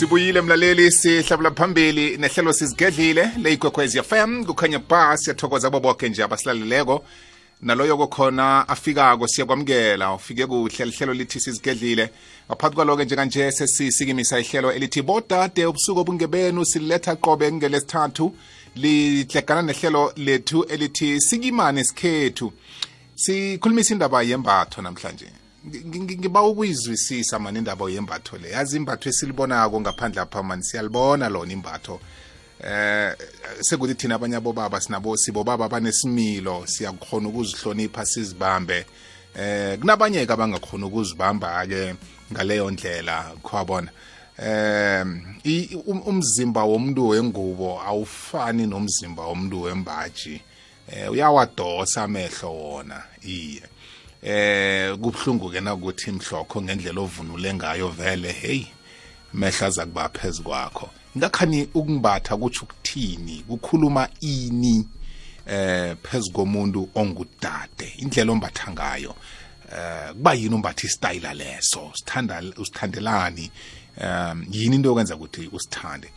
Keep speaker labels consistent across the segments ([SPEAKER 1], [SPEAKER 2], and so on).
[SPEAKER 1] sibuyile mlaleli sihlabula phambili nehlelo sizigedlile leyigwekhwezi fm kukhanya ba siyathokoza bo bonke nje abasilaleleko. Naloyo kokhona afikako siyakwamukela. Ufike kuhle lihlelo lithi sizigedlile ngaphathi kwalo-ke njenganje sesisikimisa ihlelo elithi bodade ubusuku obungebenu siletha qobe ngelesithathu lidlegana nehlelo lethu elithi sikimane sikhethu. Sikhulumisa indaba yembatho namhlanje. Ngiba ukuyizwisisa mani indaba yembatho le? Yazi imbatho esilibonako ngaphandle apha mani siyalibona lona imbatho. Eh sekuthi thina abanye abobaba sinabo sibobaba banesimilo siyakhona ukuzihlonipha sizibambe. Eh kunabanye ke abangakhona ukuzibamba ke ngaleyo ndlela khwabona eh umzimba womuntu wengubo awufani nomzimba womuntu wembaji. Eh uyawadosa amehlo wona iye. Eh kubhlungu ke nakuthi imhlokho ngendlela ovunule ngayo vele hey mehla aza kuba phezu kwakho. Ngakhani ukumbatha kutsho ukuthini? Kukhuluma ini eh phezu komuntu ongudade? Indlela ombatha ngayo eh kuba yini umbatha istyle leso? Sithanda usithandelani? Um yini into yokwenza ukuthi usithande?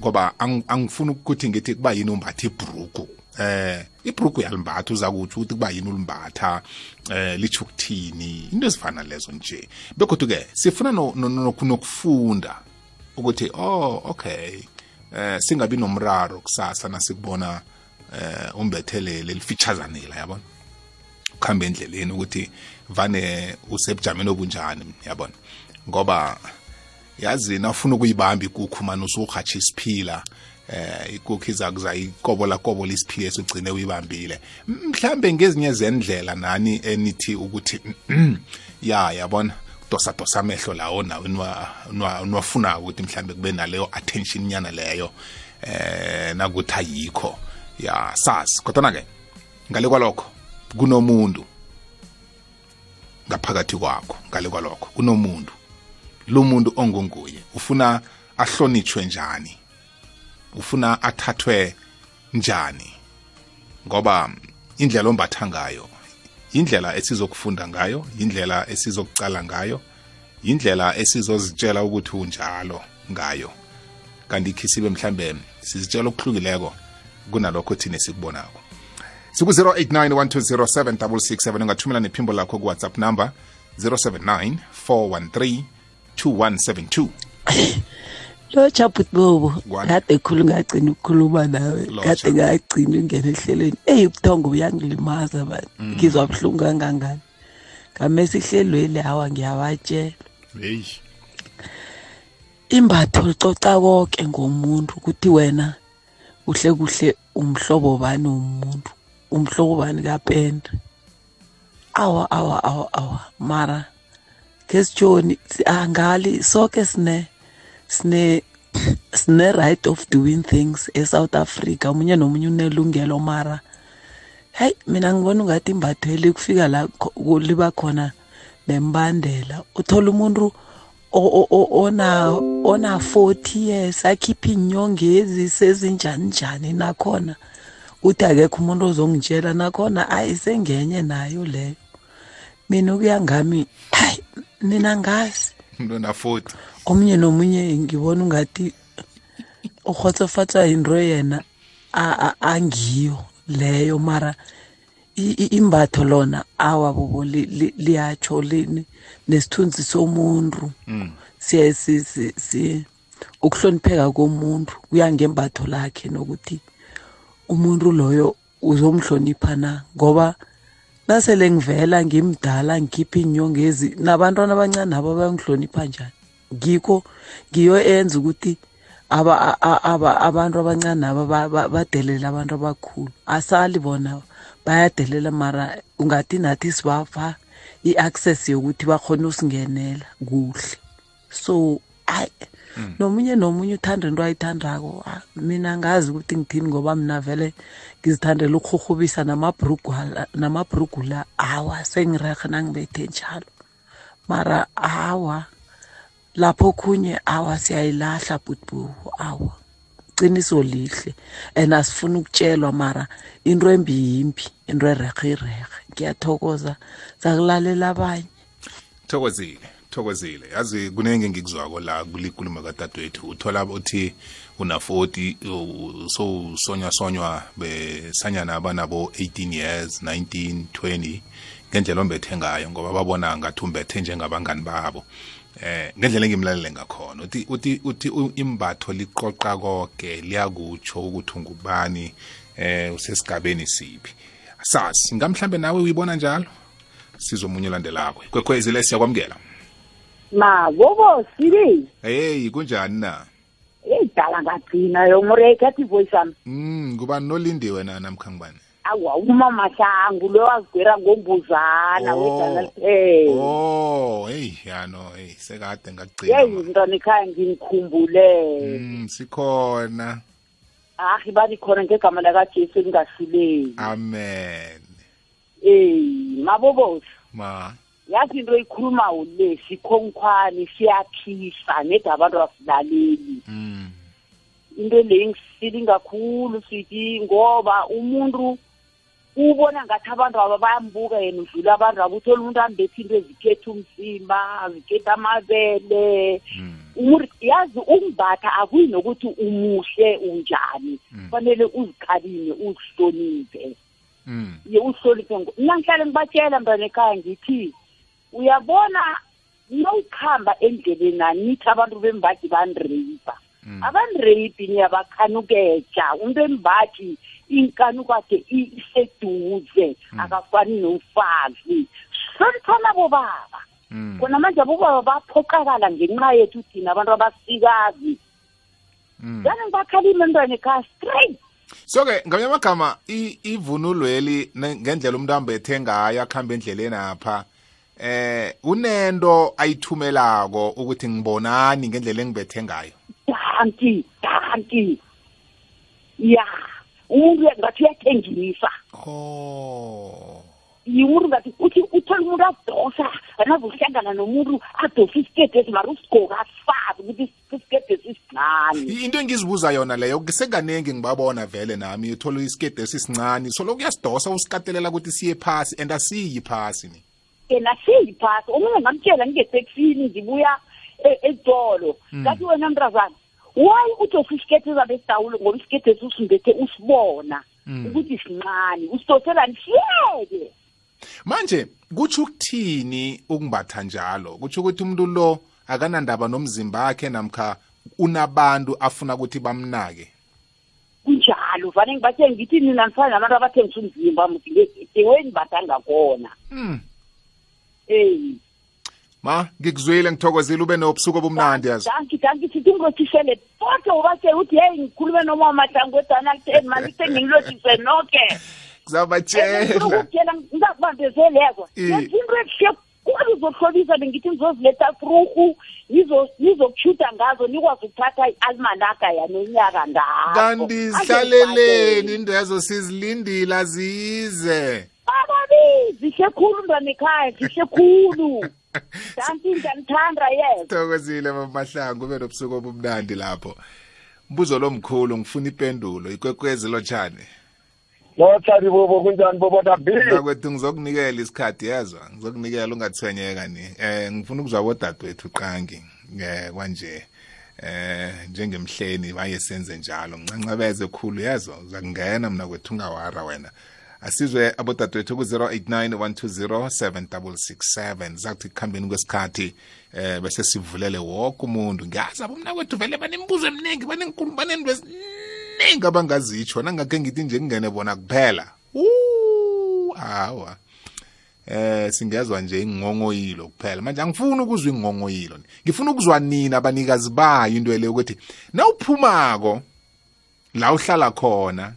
[SPEAKER 1] Ngoba angifuni ukuthi ngithi kuba yini umbatha ibruku eh ibruku yalimbatha uza kutsho ukuthi kuba yini ulimbatha eh litsho ukuthini into ezifana lezo nje. Begodwa ke sifuna nokufunda ukuthi oh okay eh singabi nomraro kusasa nasikubona eh umbethelele lifeaturesanela yabona? Ukuhamba endleleni ukuthi vane usebujameni obunjani yabona? Ngoba yazi nafuna ukuyibamba ikukhu mani usuhatsha isiphila eh ikukhu izakuza ikobola kobola isiphile esugcine uyibambile. Mhlambe ngezinye zendlela nani enithi ukuthi ya yabona dosa dosa amehlo lawo nawe nwafuna ukuthi mhlambe kube naleyo attention nyana leyo eh nakuthi ayikho. Ya sazi kodwa ke ngale kwalokho kunomuntu ngaphakathi kwakho ngale kwalokho kunomuntu. Lo muntu ongunguye ufuna ahlonitshwe njani? Ufuna athathwe njani? Ngoba indlela ombatha ngayo indlela esizokufunda ngayo indlela esizokucala ngayo indlela esizozitshela ukuthi unjalo ngayo. Kanti ikhisibe mhlambe sizitshela okuhlukileko kunalokho thina sikubonako siku-089 1207667 ungathumela nephimbo lakho kuwhatsapp number 079 413 2172
[SPEAKER 2] lo chabut bobo kade khulu ngagcina ukukhuluma nawe kade ngagcina ungena ehlelweni. Eyi ubuthongo buyangilimaza bani ngizwa buhlungu kangangani? Ngamesa ihlelweli hawa ngiyabatshela
[SPEAKER 1] heyi
[SPEAKER 2] imbatho licoca konke ngomuntu ukuthi wena kuhle kuhle umhlobo bani womuntu umhlobo bani kapende. Awa awa awa awa mara kesijoni angali soke sine. Sine sine right of doing things eSouth Africa. Umunye nomunye unelungelo mara. Hey mina ngibona ungathi imbatheli kufika la liba khona nembandela. Uthola umuntu ona ona 40 years akhipha inyongezi sezinjani njani nakhona? Uthi akekho umuntu ozongitshela nakhona ayisengenye nayo leyo. Mina ukuyangami hayi mina ngazi.
[SPEAKER 1] Umuntu na 40
[SPEAKER 2] omunye nomunye ngibona ungathi ukhotsofatsa into yena angiyo leyo mara imbatho lona awa bobo liyatsho nesithunzi somuntu. Si ukuhlonipheka komuntu kuya ngembatho lakhe nokuthi umuntu loyo uzomhlonipha na? Ngoba nasele ngivela ngimdala ngikhipha inyongezi nabantwana abancane nabo bayangihlonipha njani? Ngikho ngiyo enza ukuthi abantu abancane nabo badelela abantu abakhulu. Asali bona bayadelela mara ungathi nathi sibapha i-access yokuthi bakhona usingenela kuhle. So ayi nomunye nomunye uthanda into ayithandako. Mina ngazi ukuthi ngithini ngoba mina vele ngizithandela ukuhurhubisa namabhrugu la awa sengirehe nangibethe njalo. Mara awa lapho khunye awa siyayilahla bhutbuhu awa. Qiniso lihle and asifuna ukutshelwa mara into embi yimbi into erehe irehe ngiyathokoza zakulalela abanye.
[SPEAKER 1] Thokozile sithokozile yazi kunenge ngikuzwako la kulikulumo kadadewethu uthola uthi una 40 so sonywa sonywa besanyana abanabo 18 years 19 20 ngendlela ombethe ngayo ngoba babona ngathi umbethe njengabangani babo. Eh ngendlela engimlalele ngakhona uthi uthi uthi imbatho liqoqa konke liyakutsho ukuthi ungubani eh usesigabeni siphi. Sazi ngamhlambe nawe uyibona njalo? Sizomunye landelakho kwekhwezi le siyakwamukela?
[SPEAKER 3] Ma bobo siri
[SPEAKER 1] hey kunjani na?
[SPEAKER 3] Idala ngagcina yomureka athi voice ami
[SPEAKER 1] mm ngubani nolindiwe na namkha ngubani?
[SPEAKER 3] Awa uma mahlangu lo wazigwera ngombuzana
[SPEAKER 1] Oh.
[SPEAKER 3] wedala liphela
[SPEAKER 1] oh hey yano hey sekade ngagcina
[SPEAKER 3] yeyi mntwana ekhaya ngimkhumbule.
[SPEAKER 1] Mm sikhona.
[SPEAKER 3] Ahi bani khona ngegama lakajesu elingahluleki.
[SPEAKER 1] Amen.
[SPEAKER 3] Eyi mabobosi.
[SPEAKER 1] Ma.
[SPEAKER 3] Yazi into ikhulumayo le sikhonkhwani siyaphisa nede abantu asilaleli
[SPEAKER 1] mm.
[SPEAKER 3] Into le ingisili kakhulu sithi ngoba umuntu ubona ngathi abantu aba bayambuka yena udlula abantu abo uthola umuntu ambethi into ezikhetha umzimba azikhetha amabele.
[SPEAKER 1] Mm
[SPEAKER 3] umuntu yazi ukumbatha akuyi nokuthi umuhle unjani.
[SPEAKER 1] Mm.
[SPEAKER 3] fanele uzikhalime uzihloniphe.
[SPEAKER 1] Mm
[SPEAKER 3] ye uzihloniphe ngo- mina ngihlale ngibatshela mntwana ekhaya ngithi uyabona nawukuhamba endleleni anithi abantu bembaji banireyibha
[SPEAKER 1] Mm.
[SPEAKER 3] abanireyibhi niyabakhanukeja umuntu embaji inkanu kade i- iseduze akafani nomfazi. Hloniphana bobaba.
[SPEAKER 1] Mm
[SPEAKER 3] khona manje abobaba baphoqakala ngenxa yethu thina abantu abasikazi.
[SPEAKER 1] Mm
[SPEAKER 3] yani ngibakhalime mntwana ekhaya straight.
[SPEAKER 1] So ke ngamanye amagama ivunulweli ngendlela umuntu ambethe ngayo akuhamba endleleni apha eh unento ayithumelako ukuthi ngibonani ngendlela engibethe ngayo?
[SPEAKER 3] Danti danti ya. Umuntu ngathi uyathengisa
[SPEAKER 1] oh
[SPEAKER 3] umuntu ngathi uthi uthola umuntu adosa anazohlangana nomuntu adosa isikete esi mara usigqoka asifazi ukuthi isikete esisincane
[SPEAKER 1] I- into engizibuza yona leyo sekanengi ngibabona vele nami uthola isikede esisincane so lokhu uyasidosa usikatelela ukuthi siye phasi and asiyi phasi ni.
[SPEAKER 3] Yena siyiphasi omunye ngamtshela ngingeteksini ngibuya e- etolo ngathi wena mntazana why udosa isikete ezabe esidawulo ngoba isikete usimbethe usibona. Ukuthi sincane usidoselani siyeke
[SPEAKER 1] manje kutsho ukuthini ukumbatha njalo? Kutsho ukuthi umuntu lo akanandaba nomzimba wakhe namkha unabantu afuna ukuthi bamnake?
[SPEAKER 3] Kunjalo vane ngibatshele ngithi nina nifana nabantu abathengisa umzimba deweni batangakona
[SPEAKER 1] mm.
[SPEAKER 3] eyi.
[SPEAKER 1] Ma ngikuzwile ngithokozile ube nobusuku obumnandi yazi.
[SPEAKER 3] Danki danki sithi ngilothisele bonke ubatshele ukuthi heyi ngikhulume noma mahlangu edana kutheni mani kuthe nginilothise noke.
[SPEAKER 1] Kuzabatshela
[SPEAKER 3] ukutshela ngingakubambezelekwa
[SPEAKER 1] Eh.
[SPEAKER 3] yenza into ehle kulu uzohlolisa bengithi nizoziletha fruhu nizo- nizokushuda ngazo nikwazi ukuthatha i-almanaka yanonyaka ngazo
[SPEAKER 1] kanti zihlaleleni indwezo sizilindile azize.
[SPEAKER 3] Ababi zihle khulu mntwana ekhaya zihle khulu. danti ngiyanithanda yes.
[SPEAKER 1] Thokozile mamahlangu ube nobusuku obumnandi lapho. Mbuzo lo mkhulu ngifuna ipendulo. Ikwekwezi lotshani
[SPEAKER 4] lothari bobo kunjani bobo dabi
[SPEAKER 1] mnakwethu ngizokunikela isikhathi yezwa ngizokunikela ungathwenyeka ni. Eh ngifuna ukuzwa bodadewethu qangi eh kwanje. Eh njengemhleni baye senze njalo. Ngicancabeze khulu yezwa uzakungena mna kwethu ungawara wena. Asizwe abodadewethu ku-089 120 zakuthi kuhambeni kwesikhathi eh bese sivulele woke umuntu. Ngiyazi abomna kwethu vele banembuzo eminingi banenkulu banento eziningi abangazitsho. Nangakhe ngithi nje kungene bona kuphela. Uh, hawa eh singezwa nje ingongoyilo kuphela. Manje angifuni ukuzwa ingongoyilo ngifuna ukuzwa nina abanikazi bayo into le ukuthi nawuphumako la uhlala khona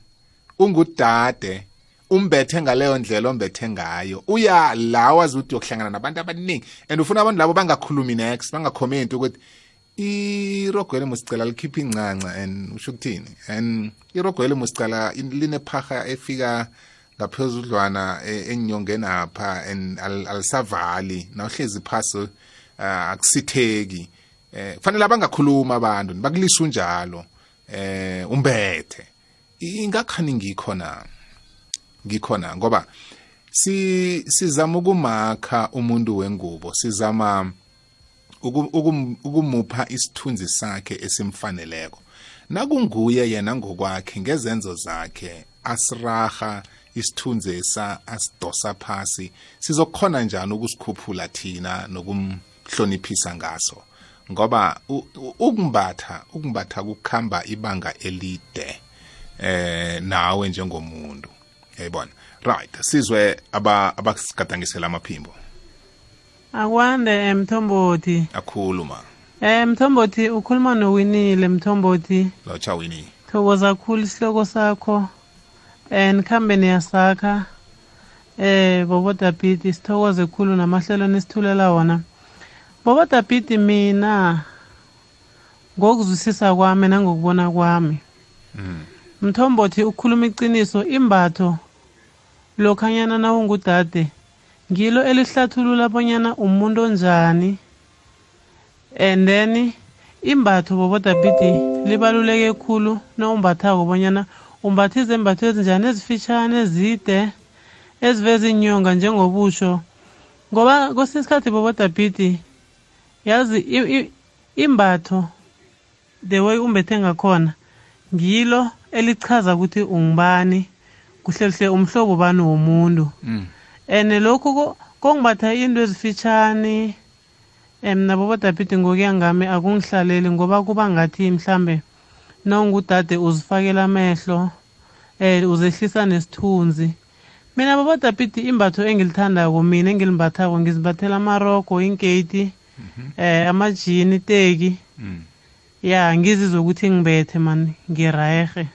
[SPEAKER 1] ungudade umbethe ngaleyo ndlela ombethe ngayo. Uya la wazi ukuthi uyokuhlangana nabantu abaningi and ufuna abantu labo bangakhulumi next bangakhomenti ukuthi irogwele musicela likhiphe incanca and usho ukuthini? And irogwele musicela linephaha efika ngaphezudlwana e- enyongeni apha and al- alisavali. Nawuhlezi phasi uh, akusitheki. Eh kufanele abangakhuluma abantu bakulisa unjalo eh umbethe. Ingakhani ngikhona ngikhona ngoba si sizama ukumakha umuntu wengubo sizama uku- ukum- ukumupha isithunzi sakhe esimfaneleko. Nakunguye yena ngokwakhe ngezenzo zakhe asiraha isithunzi esa asidosa phasi sizokhona njani ukusikhuphula thina nokumhloniphisa ngaso? Ngoba ukumbatha ukumbatha kukhamba ibanga elide eh nawe njengomuntu. Yayibona. Right sizwe aba abasigadangisela amaphimbo.
[SPEAKER 5] Akwande mthombothi.
[SPEAKER 1] Akhuluma.
[SPEAKER 5] Eh mthombothi ukhuluma nowinile mthombothi.
[SPEAKER 1] Lotsha wini
[SPEAKER 5] thokoza khulu isihloko sakho. Eh nikhambe niyasakha. Eh bobo David sithokoze khulu namahlelo nesithulela wona. Bobo David mina ngokuzwisisa kwami nangokubona kwami. Mthombothi ukhuluma iqiniso imbatho lokhanyana nawungudade ngilo elihlathulula bonyana umuntu onjani. And then imbatho bobodabhidi libaluleke khulu nawumbathako bonyana umbatha izembatho ezinjani ezifitshane ezide eziveza inyonga njengobusho ngoba kwesinye isikhathi bobodabhidi yazi imbatho the way umbethe ngakhona ngilo elichaza ukuthi ungubani. Kuhle kuhle umhlobo bani womuntu.
[SPEAKER 1] Mm.
[SPEAKER 5] and lokhu ko- kongibatha into ezifitshane um nabo bodabhidi ngokuya ngami akungihlaleli ngoba kuba ngathi mhlambe nawungudade uzifakela amehlo um uzehlisa nesithunzi. Mina babodabhidi imbatho engilithandako mina engilimbathako ngizimbathela amarogo inketi um amajini iteki.
[SPEAKER 1] Mm.
[SPEAKER 5] ya ngizizwe ukuthi ngibethe mani ngirayehe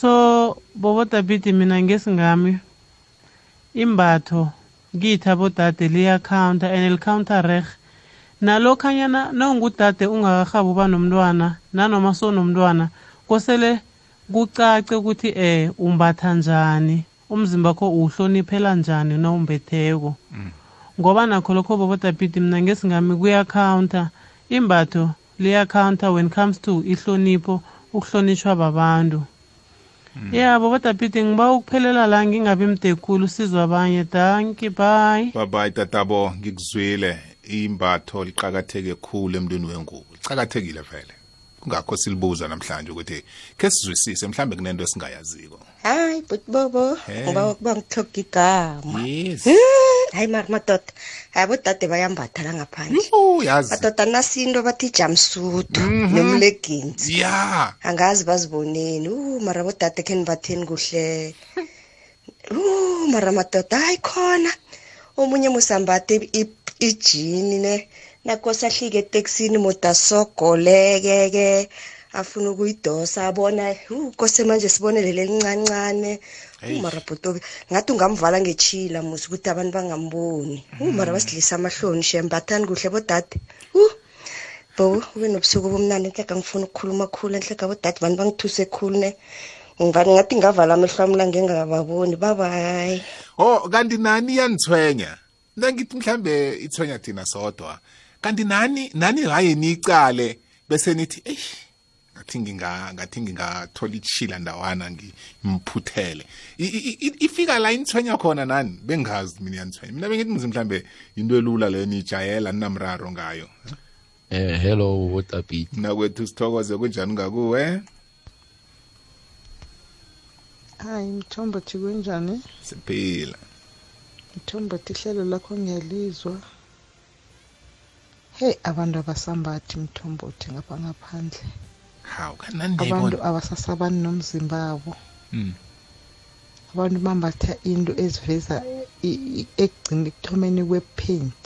[SPEAKER 5] so bobodabhidi mina ngesingami imbatho kithi abodade liyakhawunta and likhawunta reh nalokhanyana nawungudade ungakahabi uba nomntwana nanoma sonomntwana kosele kucace ukuthi eh umbatha njani umzimba wakho uwuhloniphela njani nawumbetheko. Ngoba nakho lokho bobodabhidi mina ngesingami kuyakhawunta imbatho liyakhawunta when comes to ihlonipho ukuhlonishwa babantu. Ya bobodabhidi ngiba ukuphelela la ngingabi mde khulu sizwe abanye danki bye.
[SPEAKER 1] Bye tatabo. Ngikuzwile. Imbatho liqakatheke khulu emntwini wengubo. Licakathekile vele. Kungakho silibuza namhlanje ukuthi ke sizwisise mhlambe kunento esingayaziko.
[SPEAKER 6] Hayi bhuti bobo
[SPEAKER 1] Eh.
[SPEAKER 6] ngiba ukuba ngithoga igama
[SPEAKER 1] yes.
[SPEAKER 6] Hayi mari madoda hayi bodade bayambatha la ngaphandle
[SPEAKER 1] Yuhu, yazi
[SPEAKER 6] madoda nasinto bathi jamsudu nomleggings
[SPEAKER 1] ya
[SPEAKER 6] angazi baziboneni u mara bodade khe nibatheni kuhle u mara madoda hayi khona omunye musambathe i- ijini ne nakose ahlike eteksini moda sogoleke-ke afuna ukuyidosa abona u kose manje sibonele lelincancane
[SPEAKER 1] Eish.
[SPEAKER 6] umara bhutoke ngathi ungamvala ngechila musi ukuthi abantu bangamboni. Umara basidlisa amahloni shembathani kuhle bodade. Bo ube nobusuku bomnandi enhleka ngifuna ukukhuluma khulu enhleka bodade bantu bangithuse khulu ne? Ngivani ngathi ngavala amehlo ami la ngengababoni babayi
[SPEAKER 1] oh kanti nani iyanithwenya nangithi mhlambe ithwenya thina sodwa. Kanti nani nani haye niyicale bese nithi eish. Ngathi nginga ngathi ngingathola ichila ndawana ngimphuthele I- i- i- ifika la inithwenya khona nani? Bengazi mina yanithwenya mina bengithi ngizi mhlambe into elula leyo nijayela ninamraro ngayo.
[SPEAKER 7] Eh hello Wotapit.
[SPEAKER 1] nakwethu sithokoze kunjani ngakuwe?
[SPEAKER 8] Hayi mthombothi kunjani?
[SPEAKER 1] Siphila.
[SPEAKER 8] Mthombothi ihlelo lakho ngiyalizwa. Heyi abantu abasambathi mthombothi ngapha ngaphandle.
[SPEAKER 1] Hawu kanani
[SPEAKER 8] abantu abasasabani nomzimba wabo.
[SPEAKER 1] Mm.
[SPEAKER 8] abantu bambatha into eziveza ekugcina ekuthomeni kwepaint.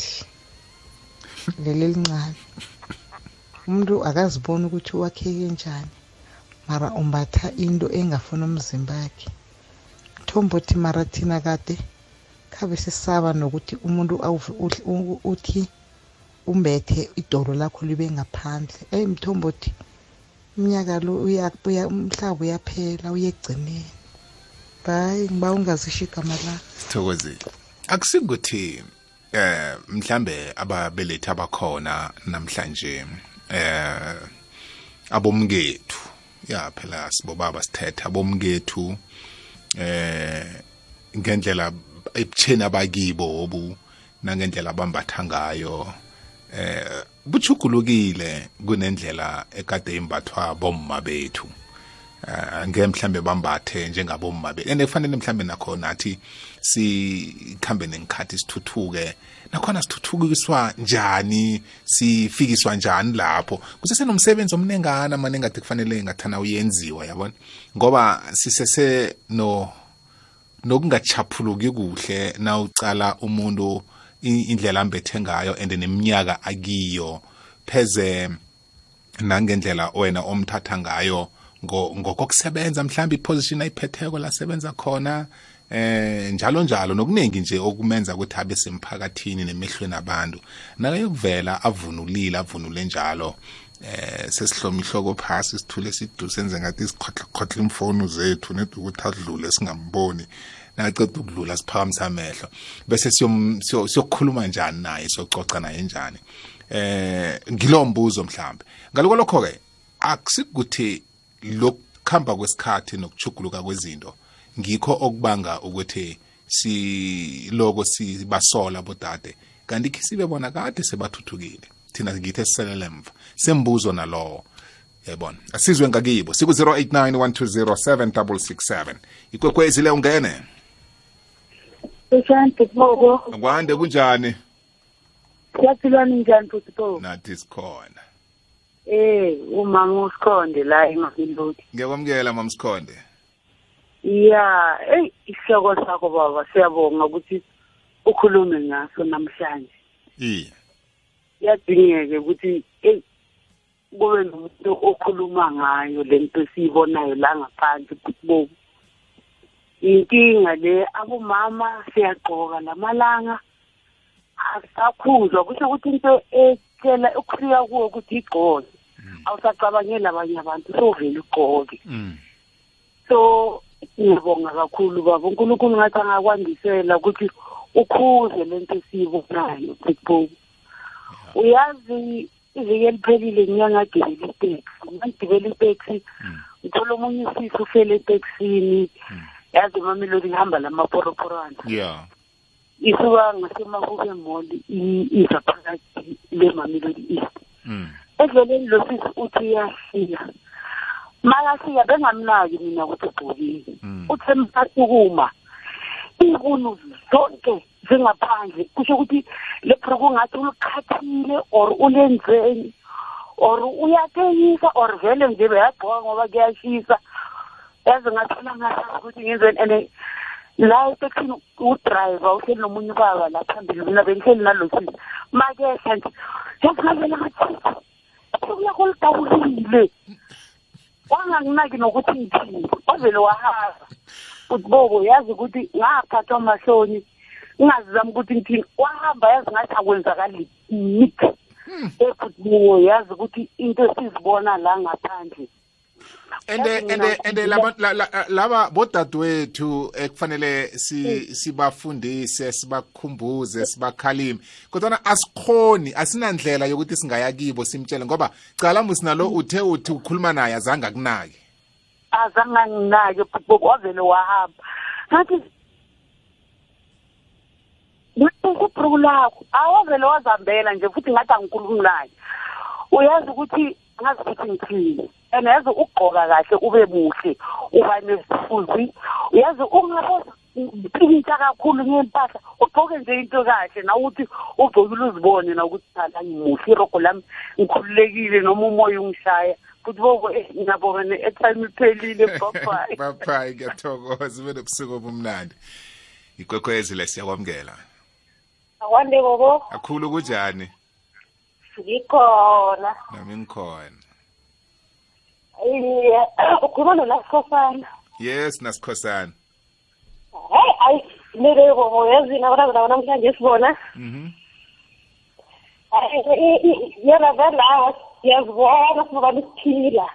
[SPEAKER 8] Leli elincane. Umuntu akaziboni ukuthi wakheke njani mara umbatha into engafuni umzimba wakhe. Mthombothi mara thina kade khabe sisaba nokuthi umuntu uthi umbethe idolo lakho libe ngaphandle. Eyi mthombothi umnyaka lo uya- uya- umhlaba uyaphela uyekugcineni hayi ngiba ungazisho igama lakho
[SPEAKER 1] sithokozile. Akusikuthi eh mhlambe ababelethi abakhona namhlanje eh abomkethu ya phela sibobaba sithetha abomkethu eh ngendlela ebutheni abakibo obu nangendlela abambatha ngayo eh buchugulukile kunendlela ekade imbathwa bomma bethu. Uh, ngeke mhlambe bambathe njengabomma bethu and kufanele mhlambe nakho nathi sikhambe nenkhathi sithuthuke nakhona sithuthukiswa njani sifikiswa njani lapho? Kusesenomsebenzi omnengana mane ngathi kufanele ngathana uyenziwa yabona? Ngoba sisese no nokungachaphuluki kuhle nawucala umuntu indlela ambethe ngayo and neminyaka akiyo. Pheze nangendlela wena omthatha ngayo ngo- ngokokusebenza mhlawumbe iposition ayiphetheko la sebenza khona eh njalo njalo. Nokuningi nje okumenza ukuthi abe semphakathini nemehlweni abantu. Nakayokuvela avunulile avunule njalo eh sesihloma ihloko phasi sithule sidu senze ngathi sikhotlakhotle imfoni zethu nedi ukuthi adlule singamboni. Naceda ukudlula siphakamisa amehlo bese siyokhuluma njani naye siyococa naye njani. Eh ngilo mbuzo mhlambe. Ngaloko lokho ke akusikuthi lokukhamba kwesikhathi nokuchuguluka kwezinto ngikho okubanga ukuthi siloko sibasola bodade. Kanti khe sibe bona kade sebathuthukile. Thina ngithe siselele emva. Sembuzo nalowo. Yayibona asizwe ngakibo. Siku-089 120 ikwekwezi le ungene.
[SPEAKER 9] Seshanti Bobo,
[SPEAKER 1] kwande kunjani
[SPEAKER 9] siyaphilana njani futhi Bobo?
[SPEAKER 1] nathi sikhona
[SPEAKER 9] Eh, umama usikhonde la eMamelodi.
[SPEAKER 1] ngiyakwamukela mamsikhonde
[SPEAKER 9] Yeah, hey isihloko sakho baba siyabonga ukuthi ukhulume ngaso namhlanje.
[SPEAKER 1] iye
[SPEAKER 9] Yadingeke ukuthi hey kube nomuntu okhuluma ngayo lento esiyibonayo la ngaphandle futhi Bobo. Inkinga le abomama siyagqoka lamalanga asakhuzwa kusho ukuthi into etshela ukufika kuwo ukuthi igqoke. Awusacabangeli abanye abantu sovele ugqoke.
[SPEAKER 1] Mm.
[SPEAKER 9] so ngiyabonga kakhulu baba. Unkulunkulu ngathi angakwandisela ukuthi ukhuze lento esiyibonayo bigbook uyazi iviki eliphelile ngiyangagibela iteksi. Ngagibela iteksi ngithola omunye usisi ufele eteksini. Yazi imamelodi ngihamba lamaporoporwana
[SPEAKER 1] yeah
[SPEAKER 9] isuka ngasemahube mall iza phakathi lemamelodi east.
[SPEAKER 1] Mm.
[SPEAKER 9] endleleni lo sisi uthi uyafika. Makafika bengamnaki mina ukuthi ugqokile
[SPEAKER 1] Mm.
[SPEAKER 9] uthe msasukuma inkunu zonke zingaphandle kusho ukuthi le bhuruku ngathi ulikhathile or ulenzeni or uyateyisa or vele nje beyagqoka ngoba kuyashisa. Yazi ngathola ngasazi ukuthi ngenzeni and la eteksini udrayiva uhleli nomunye ubaba la phambili mina bengihleli nalosisi makehla nje yazi ngavela ngathi ukulakho lidawulile wanganginaki nokuthi ngithini wavele wahamba. Uthi bobo yazi ukuthi ngaphathwa amahloni ngingazizami ukuthi ngithini. Wahamba yazi ngathi akwenzakali nithi efuthi yazi ukuthi into esizibona la ngaphandle
[SPEAKER 1] ende
[SPEAKER 9] Yazi
[SPEAKER 1] ende
[SPEAKER 9] mina-
[SPEAKER 1] ende laba la- la- laba bodadewethu ekufanele si sibafundise sibakhumbuze sibakhalime. Kodwa asikhoni asinandlela yokuthi singaya kibo simtshele ngoba cala musinalo uthe uthi ukhuluma naye azange akunaki
[SPEAKER 9] azange nginake futhi wavele wahamba. Ngathi kubhuruku lakho. Awavele wazambela nje futhi ngathi angikhulumi naye. Uyazi ukuthi ngazi ukuthi ngithini. And yazi ukugqoka kahle ube muhle uba nesifuzi uyazi ungaboza pintsha kakhulu ngempahla ugqoke nje into kahle nawuthi ugcokile uzibone nawukuthi thala ngimuhle irogo lami ngikhululekile noma umoya ungishaya. Futhi bobo eh, ngiyabonga ne-airtime iphelile babayi
[SPEAKER 1] baphayi ngiyathokoza ube nobusuku obumnandi. Ikwekwezi le siyakwamukela.
[SPEAKER 9] Akwande bobo.
[SPEAKER 1] Akhulu kunjani?
[SPEAKER 9] Ngikhona.
[SPEAKER 1] Nami ngikhona.
[SPEAKER 9] Iye ukhuluma nolasikosana
[SPEAKER 1] yes nasikhosana.
[SPEAKER 9] Heyi ayi lele bobo yazini abantazana banamhlanje sibona.
[SPEAKER 1] Mhm.
[SPEAKER 9] Yena velawa siyazibona sinokani siphila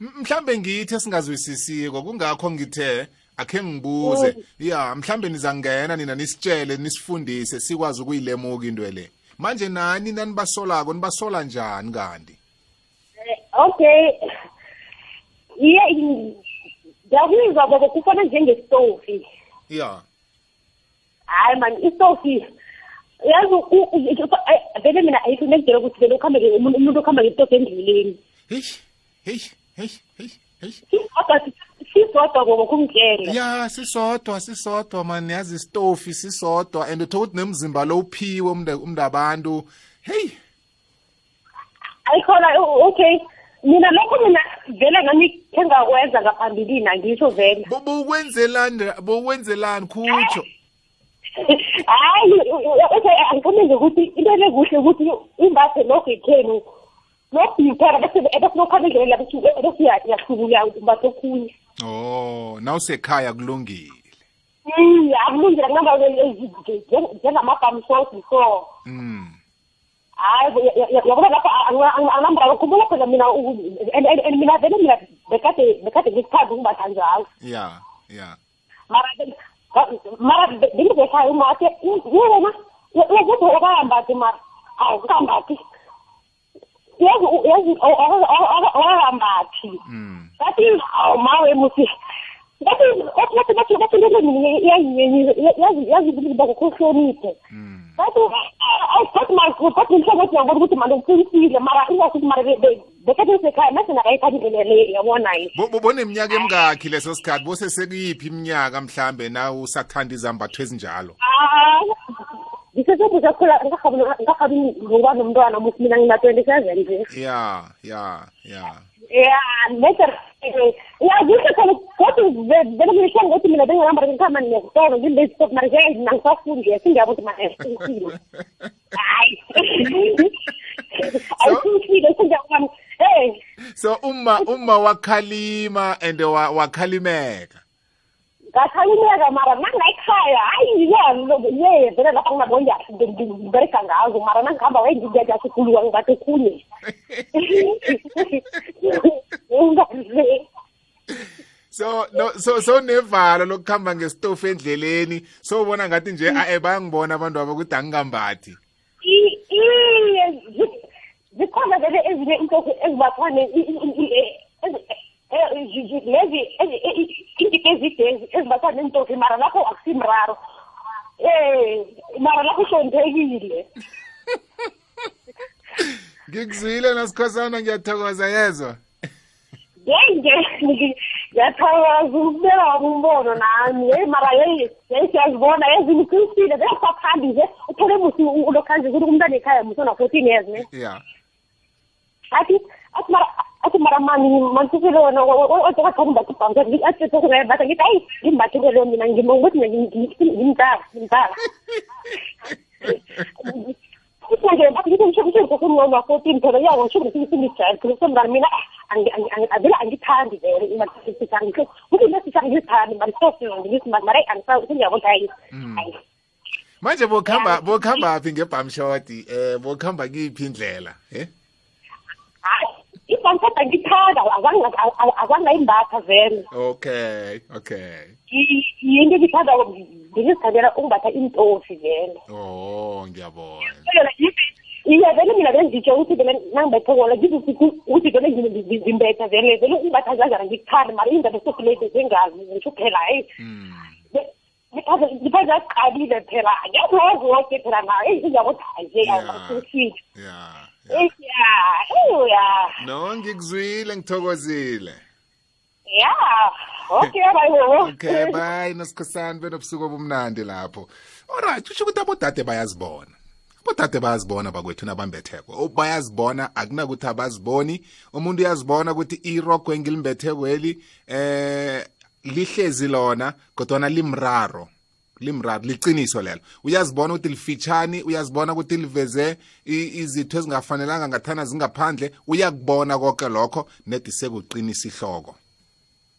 [SPEAKER 1] mhlambe ngithi esingazwisisiko kungakho ngithe akhe ngibuze. Ya mhlambe nizangena nina nisitshele nisifundise sikwazi ukuyilemuka into le. Manje nani nanibasolako nibasola njani kanti?
[SPEAKER 9] Okay. Iye ngiyakuzwa bobo kufana njengestofi
[SPEAKER 1] ya.
[SPEAKER 9] Hayi mani istofi yazi u- u- u- ay- vele mina ayikho nekudela ukuthi vele ukuhambe nge- umuntu umuntu ukuhamba ngesitofu endleleni.
[SPEAKER 1] Heyi heyi heyi heyi heyi
[SPEAKER 9] sisodwa sisodwa ngoba kumtshela
[SPEAKER 1] ya sisodwa sisodwa mani yazi isitofi sisodwa and uthola ukuthi nemzimba lo uphiwe umntu umntu abantu heyi
[SPEAKER 9] ayikhona o- okay. Mina lokho mina vele ngani khe ngakwenza ngaphambilini angisho vele.
[SPEAKER 1] Bo- bowukwenzelani bowukwenzelani khutsho
[SPEAKER 9] hayi okay angifuni nje ukuthi into le kuhle ukuthi imbathe lokho ikhenu lokubhithara bese bese lokhamba endleleni bese bese yahlubula umbathe okhunye.
[SPEAKER 1] Oh nawusekhaya kulungile.
[SPEAKER 9] Mm, akulungile kunamba njengamabhamu before.
[SPEAKER 1] Mm
[SPEAKER 9] hayi yabona lapha anginamraro khumbula phela mina u- and- and and mina vele mina bekade bekade ngikuthanda ukumbatha njalo
[SPEAKER 1] ya ya
[SPEAKER 9] mara mara bengizekhaya umate wena uyakuthi wakayambathi mara awu kambathi yazi yazi awayambathi
[SPEAKER 1] mm
[SPEAKER 9] ngathi awu mawe musi ngathi ngathi ngathi ngathi lento mina iyanginyenyisa yazi yazi ukuthi bakuhloniphe
[SPEAKER 1] mm
[SPEAKER 9] ngathi awuthi ngathi ngihlangothi ngiyabona ukuthi manje uqinisile mara ingasuthi mara bekade ngisekhaya mase nakayithanda indlela le yabona yini
[SPEAKER 1] Bo- bo- boneminyaka emingakhi leso sikhathi bose sekuyiphi iminyaka mhlambe na usathanda izambatho ezinjalo?
[SPEAKER 9] Ngisesebuza khula ngakabi ngoba nomntwana musi mina ngina-twenty seven nje.
[SPEAKER 1] Ya ya ya.
[SPEAKER 9] Ya nede ya kuhle khona kodwa vele ngihlange ukuthi mina benginamba ngikhamba ngiyakutona ngilesitop mara nje nangisafundi singiyabo ukuthi manje sengifile hayi ayisifile singiyabona hey
[SPEAKER 1] so uma uma wakhalima and wa- wakhalimeka.
[SPEAKER 9] Ngakhalimeka mara nangayikhaya hayi ye vele lapha ngingabonja ngibereka ngazo mara nangihamba waye ngiyajasikhuluka ngibathe khunye
[SPEAKER 1] so no so so nevalo lokuhamba ngesitofu endleleni so ubona ngathi nje ae bayangibona abantu abo ukuthi angikambathi
[SPEAKER 9] iye zikhona vele ezinye into ezibathwane lezi indike ezide ezibathwa nentofi mara lapho akusimraro. Eh mara lapho uhloniphekile.
[SPEAKER 1] Ngikuzwile nasikhosana ngiyathokoza yezwa?
[SPEAKER 9] Yenge ngiyathokoza ukubeka wami umbono nami. Yeyi mara yeyi yeyi siyazibona ezinye uqinisile besaphambi nje uthole musi ulokhanje ukuthi umntwana ekhaya musi ona-fourteen years ne?
[SPEAKER 1] Ya.
[SPEAKER 9] Athi athi mara athi mara mani mantisele wena otokathoka umbatha ibhamu athethokubayambatha ngithi hayi ngimbathele leyo mina ngima ukuthi ngimdala ngimdala. Futhi manje bathi ngithi ngisho ngisho ngisesemncane wa-fourteen phela yako ngisho ngisesemijayele phela semngane mina vele angithandi vele ngisho ukuthi lesisha ngizithandi mara sosina ngithi mara sengiyabona hayi hayi
[SPEAKER 1] manje bokuhamba bokuhamba phi ngebhamshoti eh bokuhamba kiphi indlela eh
[SPEAKER 9] hayi ibhamu kodwa ngithanda azangayimbatha vele.
[SPEAKER 1] Okay okay.
[SPEAKER 9] Yinto ngithanda ngizithandela ukumbatha iintofi vele.
[SPEAKER 1] Oh ngiyabona.
[SPEAKER 9] Iye vele mina vele ngitsho ukuthi vele nangibethe kona ukuthi vele ngimbetha vele vele umbatha njangana ngikuthanda mara indaba esofulete zengazi ngisho phela hayi
[SPEAKER 1] mm
[SPEAKER 9] ngiphaza aqalile phela ngiyazi woke phela nayo ingakuthi hayi nje
[SPEAKER 1] Yeah.
[SPEAKER 9] Awusifile
[SPEAKER 1] ya.
[SPEAKER 9] Ya ya
[SPEAKER 1] no ngikuzwile ngithokozile.
[SPEAKER 9] Ya okay bayibo
[SPEAKER 1] okay bye nosikhosana benobusuku obumnandi lapho. Alright kusho ukuthi abodade bayazibona. Abodade bayazibona bakwethu nabambetheko. Oh, bayazibona akunakuthi abaziboni. Umuntu uyazibona ukuthi irogo engilimbetheko-eli eh lihlezi lona kodwana limraro. Limraro liciniso lelo. Uyazibona ukuthi lifitshani uyazibona ukuthi liveze izitho ezingafanelanga ngathana zingaphandle uyakubona konke lokho nedi sekuqinisa ihloko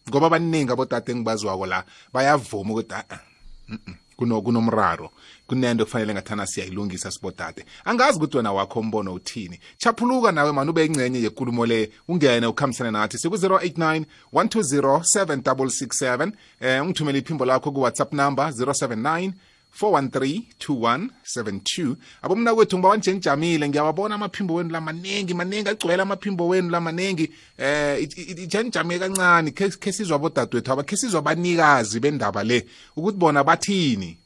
[SPEAKER 1] ngoba abaningi abodade engibaziwako la bayavuma ukuthi "Ah, ah, mm, mm, kuno kunomraro. Kunento kufanele ngathana siyayilungisa sibodade. Angazi ukuthi wena wakho umbono uthini. Chaphuluka nawe mani ube ingcenye yekulumo le. Ungene ukhambisane nathi. Siku-089 120 7667 eh ungithumele iphimbo lakho ku-whatsapp number 079 4132172 abomna kwethu ngiba wanjenijamile ngiyawabona amaphimbo wenu lamaningi maningi agcwele amaphimbo wenu lamaningi eh ijanijame kancane. Khe khe sizwa abodadewethu aba khe sizwa abanikazi bendaba le. Ukuthi bona bathini?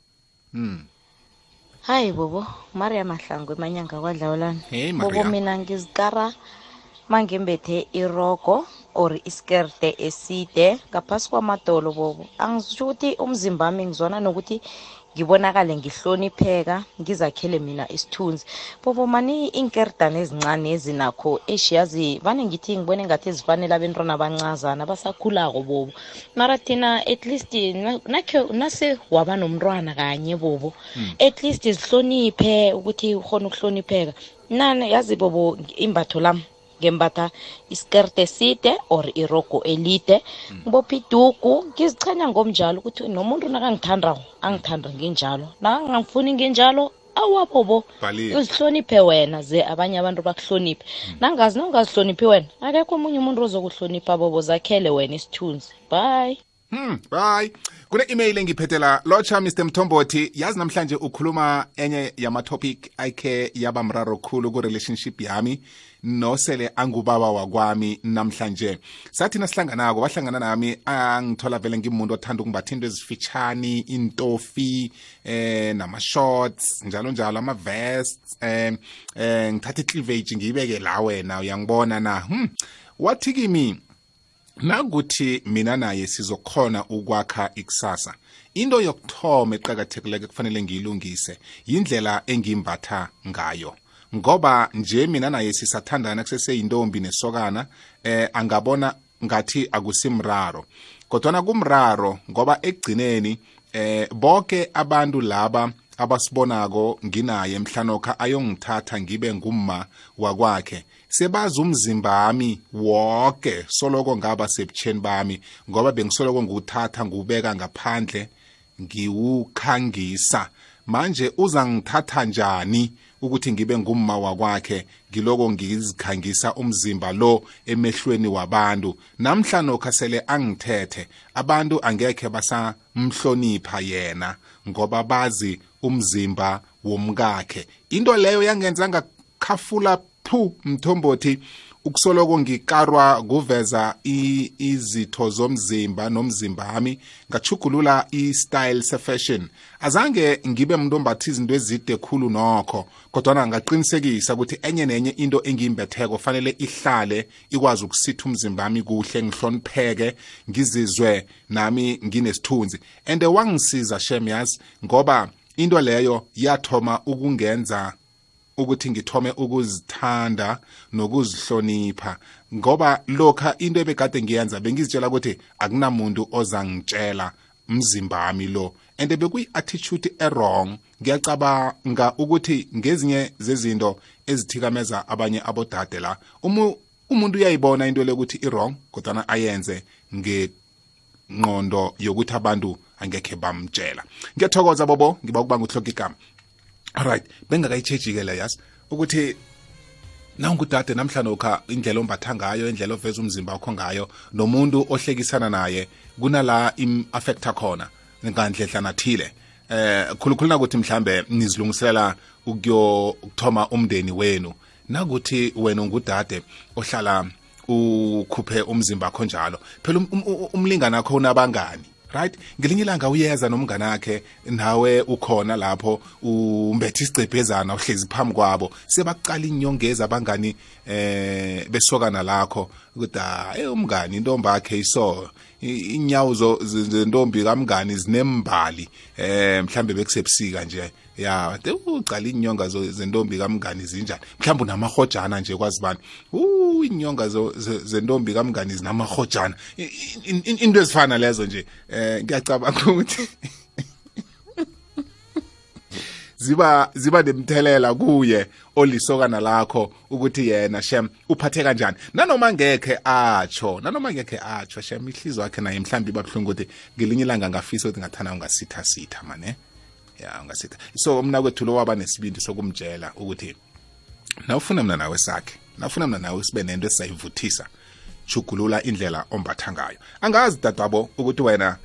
[SPEAKER 10] Hayi bobo. Maria mahlangu emanyanga kwadlawulani
[SPEAKER 1] Hey,
[SPEAKER 10] bobo
[SPEAKER 1] Maria.
[SPEAKER 10] mina ngizikara mangimbethe irogo or iskerte eside. Ngaphasi kwamadolo bobo. Angizitsho ukuthi umzimba wami ngizwana nokuthi ngibonakale ngihlonipheka ngizakhele mina isithunzi. Bobo mani iinkeridana ezincane ezinakho eshiyazi vane ngithi ngibone ngathi zifanele abentwana abancazana abasakhulako bobo. Mara thina at least na- nakhe nase waba nomntwana kanye bobo. At least zihloniphe ukuthi ukhona ukuhlonipheka. Nani yazi bobo imbatho lami ngembatha iskerte eside or irogo elide. Ngibopha idugu ngizichenya ngomnjalo ukuthi nomuntu nakangithandako angithanda nginjalo nakangangifuni nginjalo awabobo
[SPEAKER 1] Bhalile.
[SPEAKER 10] uzihloniphe wena ze abanye abantu bakuhloniphe. Nangazi nawungazihloniphi wena akekho omunye umuntu ozokuhlonipha bobo zakhele wena isithunzi. Bye.
[SPEAKER 1] Hmm, bye. Kune-email engiphethela lotsha Mr Mthombothi yazi namhlanje ukhuluma enye yama-topic ayikhe yaba mraro khulu ku-relationship yami. Nosele angubaba wakwami namhlanje. Sathi nasihlanganako wahlangana nami angithola vele ngimuntu othanda ukumbatha into ezifitshani intofi eh nama-shorts njalo njalo ama-vests eh, eh ngithatha i-cleavage ngiyibeke la wena uyangibona na? Hmm. wathi kimi nakuthi mina naye sizokhona ukwakha ikusasa. Into yokuthoma eqakathekileko kufanele ngiyilungise yindlela engimbatha ngayo. Ngoba nje mina naye sisathandana kuseseyintombi nesokana eh angabona ngathi akusimraro. Kodwana kumraro ngoba ekugcineni eh bonke abantu laba abasibonako nginaye mhlanokha ayongithatha ngibe ngumma wakwakhe. Sebazi umzimba wami wonke soloko ngaba sebutsheni bami ngoba bengisoloko ngiwuthatha ngiwubeka ngaphandle ngiwukhangisa. Manje uzangithatha njani? Ukuthi ngibe ngumma wakwakhe ngiloko ngizikhangisa umzimba lo emehlweni wabantu. Namhla nokha sele angithethe abantu angekhe basamhlonipha yena ngoba bazi umzimba womkakhe. Into leyo yangenza ngakhafula phu mthombothi. Ukusoloko ngikarwa kuveza izitho zomzimba nomzimba wami ngachugulula i-style se-fashion. Azange ngibe muntu ombatha izinto ezide khulu nokho kodwana ngaqinisekisa ukuthi enye nenye into engiyimbetheko fanele ihlale ikwazi ukusitha umzimba wami kuhle ngihlonipheke ngizizwe nami nginesithunzi. And wangisiza shem yazi ngoba into leyo yathoma ukungenza ukuthi ngithome ukuzithanda nokuzihlonipha. Ngoba lokha into ebekade ngiyenza bengizitshela ukuthi akunamuntu ozangitshela mzimba wami lo. And bekuyi-attitude errong ngiyacabanga ukuthi ngezinye zezinto ezithikameza abanye abodade la umu, umuntu uyayibona into lokuthi i-wrong kodwana ayenze ngengqondo yokuthi abantu angekhe bamtshela. Ngiyathokoza bobo. Ngiba ukubanga uhloka igama. Alright bengakayitsheji-ke le yazi? Ukuthi nawungudade namhlanokha indlela ombatha ngayo indlela oveza umzimba wakho ngayo nomuntu ohlekisana naye kunala im-affecta khona ngandledlana thile. Eh khulukhulu nakuthi mhlambe nizilungiselela ukuyokuthoma umndeni wenu. Nakuthi wena ungudade ohlala ukhuphe umzimba wakho njalo phela um- um- umlingani wakho unabangani? Right? Ngelinye ilanga uyeza nomngane wakhe nawe ukhona lapho umbethe isicebhezana uhlezi phambi kwabo. Sebakucala inyongeza abangani eh besokana lakho ukuthi hayi umngani intombi yakhe iso inyawo zentombi kamngani zinembali. Eh mhlambe bekusebusika nje. Ya de ucala inyonga zo- zentombi kamngani zinjani? Mhlawumbe unamahojana nje kwazi bani uh inyonga zo- ze- zentombi kamngani zinamahojana. I- i- i- into ezifana lezo nje eh ngiyacabanga ukuthi ziba ziba nemthelela kuye olisokana lakho ukuthi yena shem uphathe kanjani. Nanoma ngekhe atsho nanoma ngekhe atsho shem ihliziyo yakhe naye mhlawumbe iba buhlungu ukuthi ngelinye ilanga ngafisa ukuthi ngathana ungasitha sitha mane? Ya ungasitha so mna kwethu lo waba nesibindi sokumtshela ukuthi nawufuna mna nawe sakhe nawufuna mna nawe sibe nento esizayivuthisa chugulula indlela ombatha ngayo. Angazi dadwabo ukuthi wena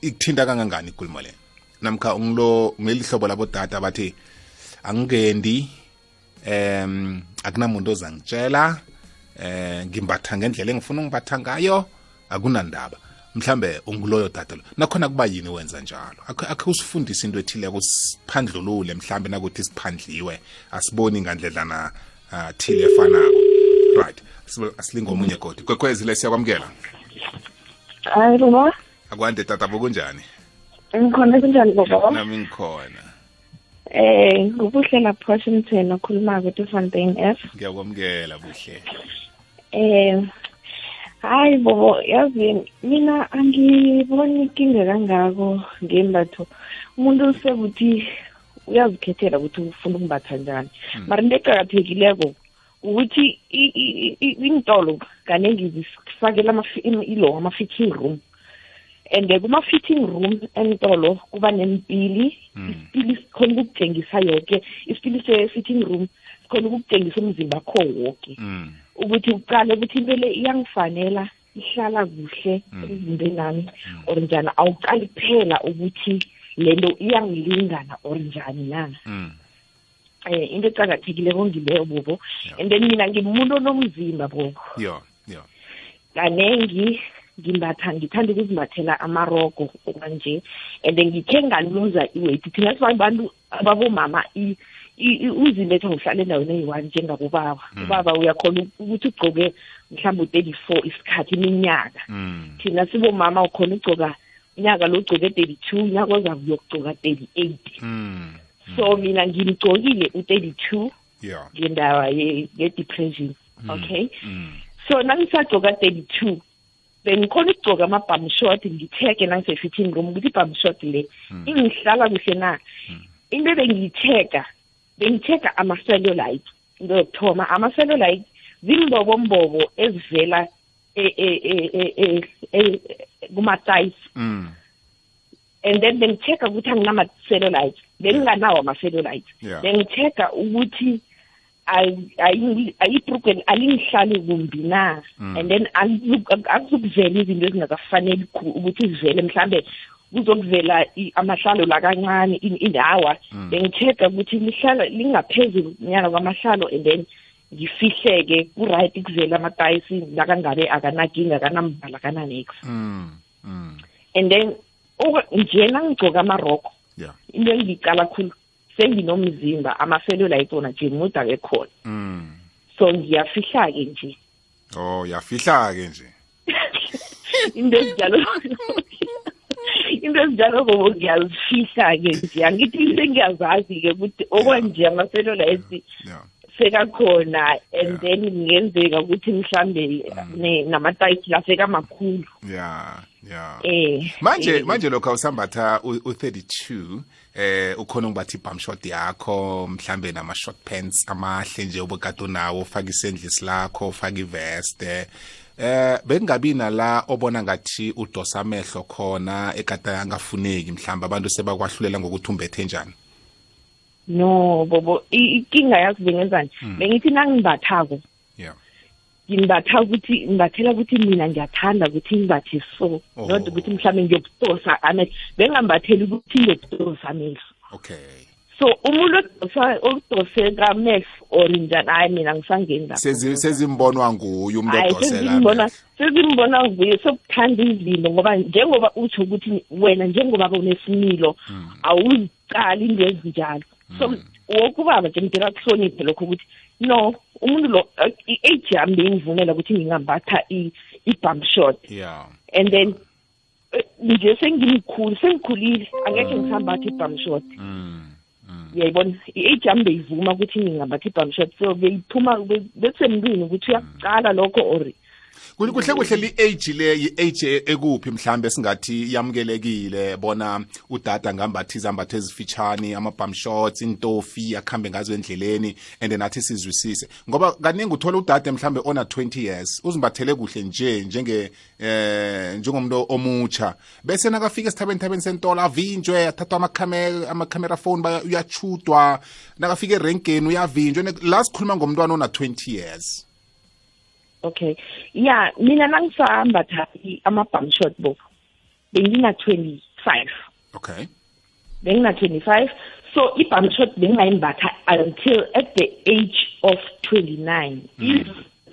[SPEAKER 1] ikuthinta kangangani ikulumo le? Namkha ungilo ngelihlobo labodada bathi angingendi em akunamuntu ozangitshela eh ngimbatha ngendlela engifuna ungibatha ngayo akunandaba. Mhlambe unguloyo dade lo nakhona kuba yini wenza njalo? Akhe usifundise into ethile kusiphandlulule mhlambe nakuthi siphandliwe asiboni ngandledlana uh, thile efanako. Right. Asilinge omunye godi kwekwezi le siyakwamukela?
[SPEAKER 11] Hayi baba.
[SPEAKER 1] Akwande tata bokunjani
[SPEAKER 11] ngikhona kunjani baba?
[SPEAKER 1] Nami ngikhona.
[SPEAKER 11] Eh ngubuhle lapho Washington okhuluma ukuthi Fontaine F.
[SPEAKER 1] Ngiyakwamukela buhle.
[SPEAKER 11] Eh hayi bobo yazi mina angiboni inkinga kangako ngembatho. Umuntu usekuthi uyazikhethela ukuthi ufuna ukumbatha njani. Mara into eqakathekileko ukuthi i- i- i- iintolo kaningi zifakela ilo ama-fitting room. And kuma-fitting room entolo kuba nempili isipili sikhona ukukutshengisa yoke. Isipili se-fitting room sikhona ukukutshengisa umzimba kho woke.
[SPEAKER 1] Mm.
[SPEAKER 11] ukuthi uqale ukuthi into le iyangifanela ihlala kuhle emzimbeni nami or njani? Awuqali kuphela ukuthi lento iyangilingana or njani na?
[SPEAKER 1] Mm.
[SPEAKER 11] eh into eqakathekileko ngileyo bobo. And then mina ngimuntu onomzimba bobo. Kanengi ngimbatha ngithanda ukuzimbathela amarogo okwanje and then ngikhe ngaluza iweight. Thina sibantu ababomama uziletha ngohlala endaweni eyi-one njengabobaba ubaba uyakhona ukuthi ugcoke mhlawumbe u-thirty-four isikhathi iminyaka.
[SPEAKER 1] Mm.
[SPEAKER 11] thina sibomama ukhona ugcoka unyaka lo ugcoke thirty-two unyaka ozayo uyokugcoka thirty-eight.
[SPEAKER 1] Mm.
[SPEAKER 11] so mina ngimgcokile u-thirty-two ngendaba ye- ye-depression okay?
[SPEAKER 1] Mm.
[SPEAKER 11] so nangisagcoka thirty-two bengikhona ukugcoka ama-bum short ngitheke nangise-fitting room ukuthi i-bum short le ingihlala kuhle na? Into ebengiyitheka bengitheka ama-cellulite into yokuthoma ama-cellulite zimbobombobo ezivela e- e- e- e- e- e- kuma-thighs
[SPEAKER 1] Mm.
[SPEAKER 11] and then bengitheka ukuthi anginama-cellulite benginganawo ama-cellulite.
[SPEAKER 1] Yeah.
[SPEAKER 11] bengitheka ukuthi ayi- ayi- ayibhrugwe alingihlali kumbi na? And then akuzukuvela izinto ezingakafaneli ukuthi zivele mhlambe kuzokuvela i- amahlalo la kancane in- indawa bengitheka ukuthi lihlala lingaphezulu nyana kwamahlalo and then ngifihleke ku-right kuvele amatayisi lakangabe akanakinga akanambala akananex
[SPEAKER 1] Mm. Mm.
[SPEAKER 11] and then oku- nje nangigcoka amaroko
[SPEAKER 1] Yeah.
[SPEAKER 11] into engiyicala khulu senginomzimba amaselulite wona nje muda kekhona
[SPEAKER 1] Mm.
[SPEAKER 11] so ngiyafihla-ke nje
[SPEAKER 1] oh yafihla-ke nje
[SPEAKER 11] into ezinjalo into ezinjalo bobo ngiyazifihla-ke nje. Angithi sengiyazazi-ke ukuthi okwanje amaselulite
[SPEAKER 1] yeah.
[SPEAKER 11] sekakhona and then kungenzeka ukuthi mhlambe ne- namatayiti lafeka makhulu
[SPEAKER 1] yeah yeah.
[SPEAKER 11] Eh
[SPEAKER 1] manje
[SPEAKER 11] eh,
[SPEAKER 1] manje lokho awusambatha u-32 eh ukhona ukubatha ibham shot yakho mhlambe nama short pants amahle nje obekade unawo ufaka isendlisi lakho ufaka iveste eh bengabi nala obona ngathi udosa amehlo khona ekade angafuneki mhlawumbe abantu sebakwahlulela ngokuthi umbethe njani?
[SPEAKER 11] No bobo inkinga yazi bengenzani bengithi nangimbathako.
[SPEAKER 1] Yeah.
[SPEAKER 11] Ngimbatha ukuthi ngimbathela ukuthi mina ngiyathanda ukuthi ngimbathe so
[SPEAKER 1] Oh.
[SPEAKER 11] not ukuthi mhlawumbe ngiyokudosa amehlo. Bengambatheli ukuthi ngiyokudosa amehlo.
[SPEAKER 1] Okay.
[SPEAKER 11] So umuntu odosa odoseka amehlo or njani? Hayi mina ngisangeni lapho.
[SPEAKER 1] Sezi- sezimbonwa nguye umuntu odosela
[SPEAKER 11] sezimbona vuye sokuthanda izinto ngoba njengoba utsho ukuthi wena njengoba unesimilo awuzicali into ezinjalo. So woke ubaba nje ngidela kuhloniphe lokho ukuthi no umuntu lo i-age yami beyingivumela ukuthi ngingambatha i- i-bum short
[SPEAKER 1] yeah
[SPEAKER 11] and then eh, nje sengimkhulu sengikhulile angekhe ngisambatha i-bum short
[SPEAKER 1] mm
[SPEAKER 11] uyayibona i-age yami beyivuma ukuthi ngingambatha i-bum short so beyiphuma be- bekusemntwini ukuthi uyakucala lokho or
[SPEAKER 1] Kuli- kuhle kuhle li-age le yi-age ekuphi mhlambe singathi yamukelekile bona udada ngambathi izambatho ezifitshane ama-bum shots intofi akhambe ngazo endleleni and nathi sizwisise. Ngoba kaningi uthola udade mhlambe ona 20 years uzimbathele kuhle nje njenge eh njengomuntu omutsha bese nakafika esithabeni thabeni sentolo avinjwe athathwa amakhamera amakhamera phone baya- uyachudwa nakafika erenkeni uyavinjwa. Ne- la sikhuluma ngomntwana ona 20 years.
[SPEAKER 11] Okay. Ya mina nangisambatha i- ama-bum short bo bengina-twenty-five.
[SPEAKER 1] Okay.
[SPEAKER 11] Bengina-twenty-five. So i-bum short bengingayimbatha until at the age of twenty-nine.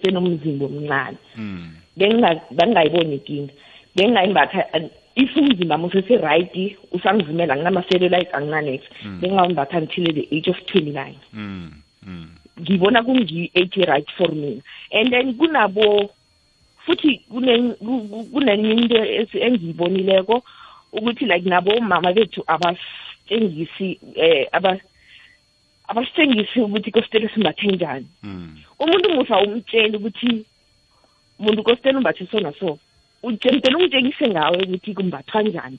[SPEAKER 11] Senomzimba omncane.
[SPEAKER 1] Mm.
[SPEAKER 11] Benginga- bengingayiboni inkinga bengingayimbatha uh, if umzimba musesi-right usangizimela nginama-cellulite anginanesi
[SPEAKER 1] Mm.
[SPEAKER 11] bengingawimbatha until the age of twenty nine
[SPEAKER 1] Mm.
[SPEAKER 11] Ngibona kungi-age right for mina and then kunabo futhi kune- ku- ku- kunenye into engiyibonileko ukuthi like nabo mama bethu abasitshengisi eh aba abasitshengisi ukuthi kostele simbathe njani.
[SPEAKER 1] Mm.
[SPEAKER 11] umuntu musa umtshela ukuthi muntu kostele umbathe so na so. Utshemtela umtshengise ngawe ukuthi kumbathwa njani.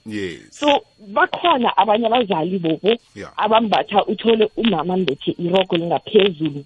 [SPEAKER 11] So bakhona abanye abazali bobo abambatha uthole umama mbethe irogo lingaphezulu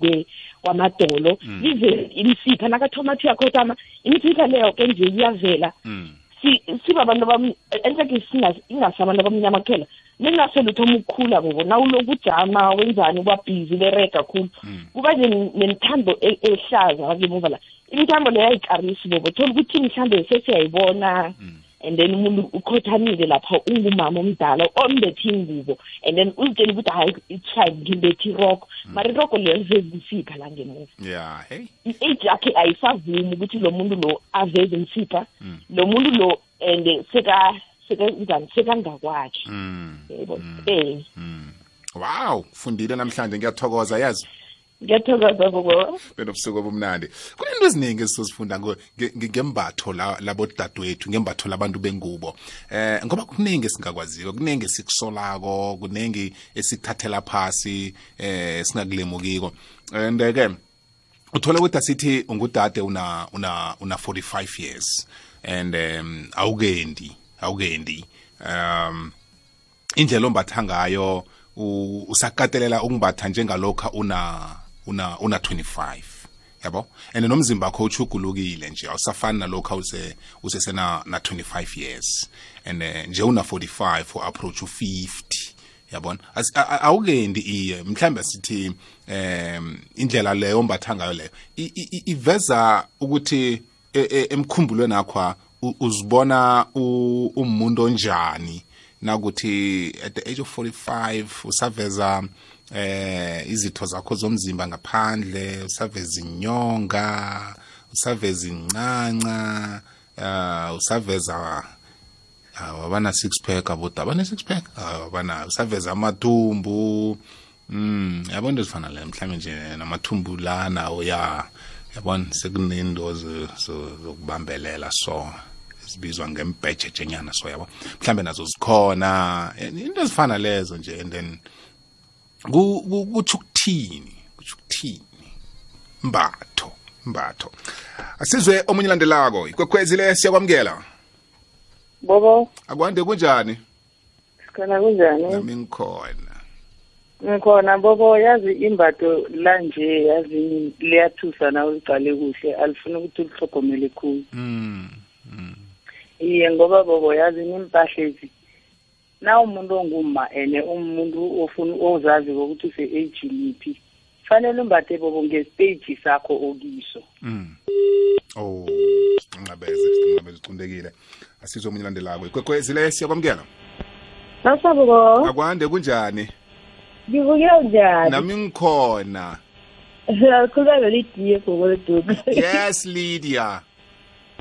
[SPEAKER 11] kwamadolo.
[SPEAKER 1] Mm.
[SPEAKER 11] lize imisipha nakathoma athi uyakhotama imisipha leyo ke nje iyavela.
[SPEAKER 1] Mm.
[SPEAKER 11] si sibabantu abam enhleke ingasabantu abamnyama kuphela. Ningasele uthoma ukukhula bobo nawuloku ujama wenzani ubabhizi berega kakhulu kuba ne- nemithando e- ehlaza ngakemuva la. Imithambo leyo ayikarisi bobo thola ukuthi mhlawumbe sesiyayibona. And then umuntu ukhothamile lapha ungumama omdala ombethe ingubo. And then uzitshela ukuthi hayi it's fine ngimbethe iroko mara iroko leyo liveza umsipha la ngemuva
[SPEAKER 1] yeah hey.
[SPEAKER 11] I-age yakhe ayisavumi ukuthi lo muntu lo aveze umsipha lo muntu lo and seka sekenzani sekangakwakhe
[SPEAKER 1] Mm.
[SPEAKER 11] yebo eh
[SPEAKER 1] wow fundile namhlanje ngiyathokoza yazi?
[SPEAKER 11] Ngiyathokoza bobo
[SPEAKER 1] benobusuku obumnandi. Kunento eziningi esizozifunda ngo- nge- nge- ngembatho la- labodadewethu ngembatho labantu bengubo. Eh ngoba kuningi esingakwaziyo kuningi esikusolako kuningi esikuthathela phasi eh singakulemukiko. And ke uthola ukuthi asithi ungudade una una una 45 years. And um awukendi. Awukendi. Um indlela ombatha ngayo usakatelela ukumbatha njengalokha una una una 25 yabo? And nomzimba wakho uchugulukile nje awusafani nalokho use usesena na 25 years. And uh, nje una 45 u approach u50 yabona awukendi iye mhlambe sithi um indlela leyo ombatha ngayo leyo iveza ukuthi e- e- emkhumbulweni akho uzibona umuntu onjani? Nakuthi at the age of 45 usaveza eh izitho zakho zomzimba ngaphandle usaveza inyonga usaveza incanca uh, usaveza abana six pack aboda abane six pack? Abana usaveza amathumbu. Mm yabona into ezifana le mhlawumbe nje namathumbu lana uya yabona sekunento zo- zo- zokubambelela so ezibizwa ngembhejejenyana so yabo mhlambe nazo zikhona into ezifana lezo nje and then ku- ku- kutsho ukuthini kutsho ukuthini? Mbatho mbatho. Asizwe omunye landelako ikwekhwezi le siyakwamukela?
[SPEAKER 12] Bobo?
[SPEAKER 1] Akwande kunjani?
[SPEAKER 12] Sikhona kunjani?
[SPEAKER 1] Nami ngikhona.
[SPEAKER 12] Ngikhona bobo yazi imbatho lanje yazi liyathusa na uliqale kuhle alifuna ukuthi ulihlogomele khulu.
[SPEAKER 1] Mm
[SPEAKER 12] iye ngoba bobo yazi nimpahlezi na umuntu onguma ene umuntu ofuna ozazi ukuthi use-agini iphi fanele umbathe bobo ngestage sakho okiso.
[SPEAKER 1] Mm. Oh sinqabeze sinqabeze ucundekile asizwe omunye landelako ikwekhwezi le siyakwamukela
[SPEAKER 13] Awusabuko,
[SPEAKER 1] akwande kunjani?
[SPEAKER 13] Ngivukile njani?
[SPEAKER 1] nami ngikhona.
[SPEAKER 13] Khuluma ngelidiye gogoledudu.
[SPEAKER 1] yes lydia.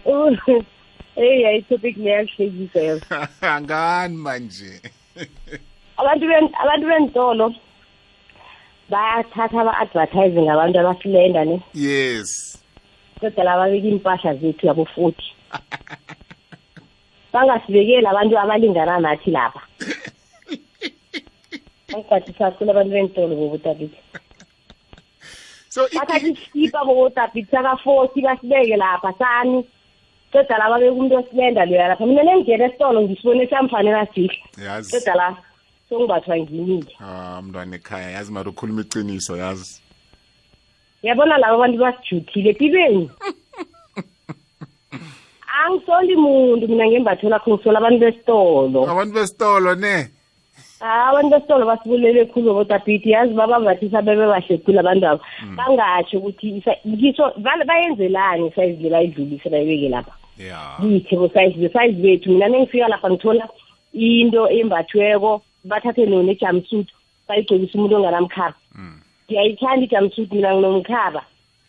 [SPEAKER 13] Hey, hayi topic leyahlekisa.
[SPEAKER 1] ngani manje.
[SPEAKER 13] Abantu abantu bentolo bayathatha aba-advertise ngabantu abasilenda ne.
[SPEAKER 1] Yes.
[SPEAKER 13] Kodwa laba beka impahla zethu yabo futhi. Bangasibekeli abantu abalingana nathi lapha. Bangiphathisa kakhulu abantu bentolo bobutabiti
[SPEAKER 1] so
[SPEAKER 13] bathatha isikipa bobutabiti saka-forty basibeke lapha sani. Kodwa laba beka umuntu osilenda loya lapha mina nengena esitolo ngisibone samfanela sihle
[SPEAKER 1] yazi.
[SPEAKER 13] Kodwa la songibathwa ngimile
[SPEAKER 1] ah mntwana ekhaya yazi mara ukhuluma iqiniso yazi.
[SPEAKER 13] Yabona laba abantu basijuthile empilweni angisoli muntu mina ngembatho lakho ngisola abantu besitolo.
[SPEAKER 1] Abantu besitolo ne?
[SPEAKER 13] Ah, abantu besitolo basibulele khulu bodabhidi yazi babambathisa bebe bahle khulu abantu abo. Bangatsho ukuthi isa- ngisho vale bayenzelani isayizi le bayidlulise bayibeke lapha.
[SPEAKER 1] ya
[SPEAKER 13] kithi bosayizi besayizi bethu. Mina nengifika lapha ngithola into embathweko. Bathathe nona ejamsuit bayigcokisa umuntu onganamkhaba. Ngiyayithanda ijamsuit mina nginomkhaba.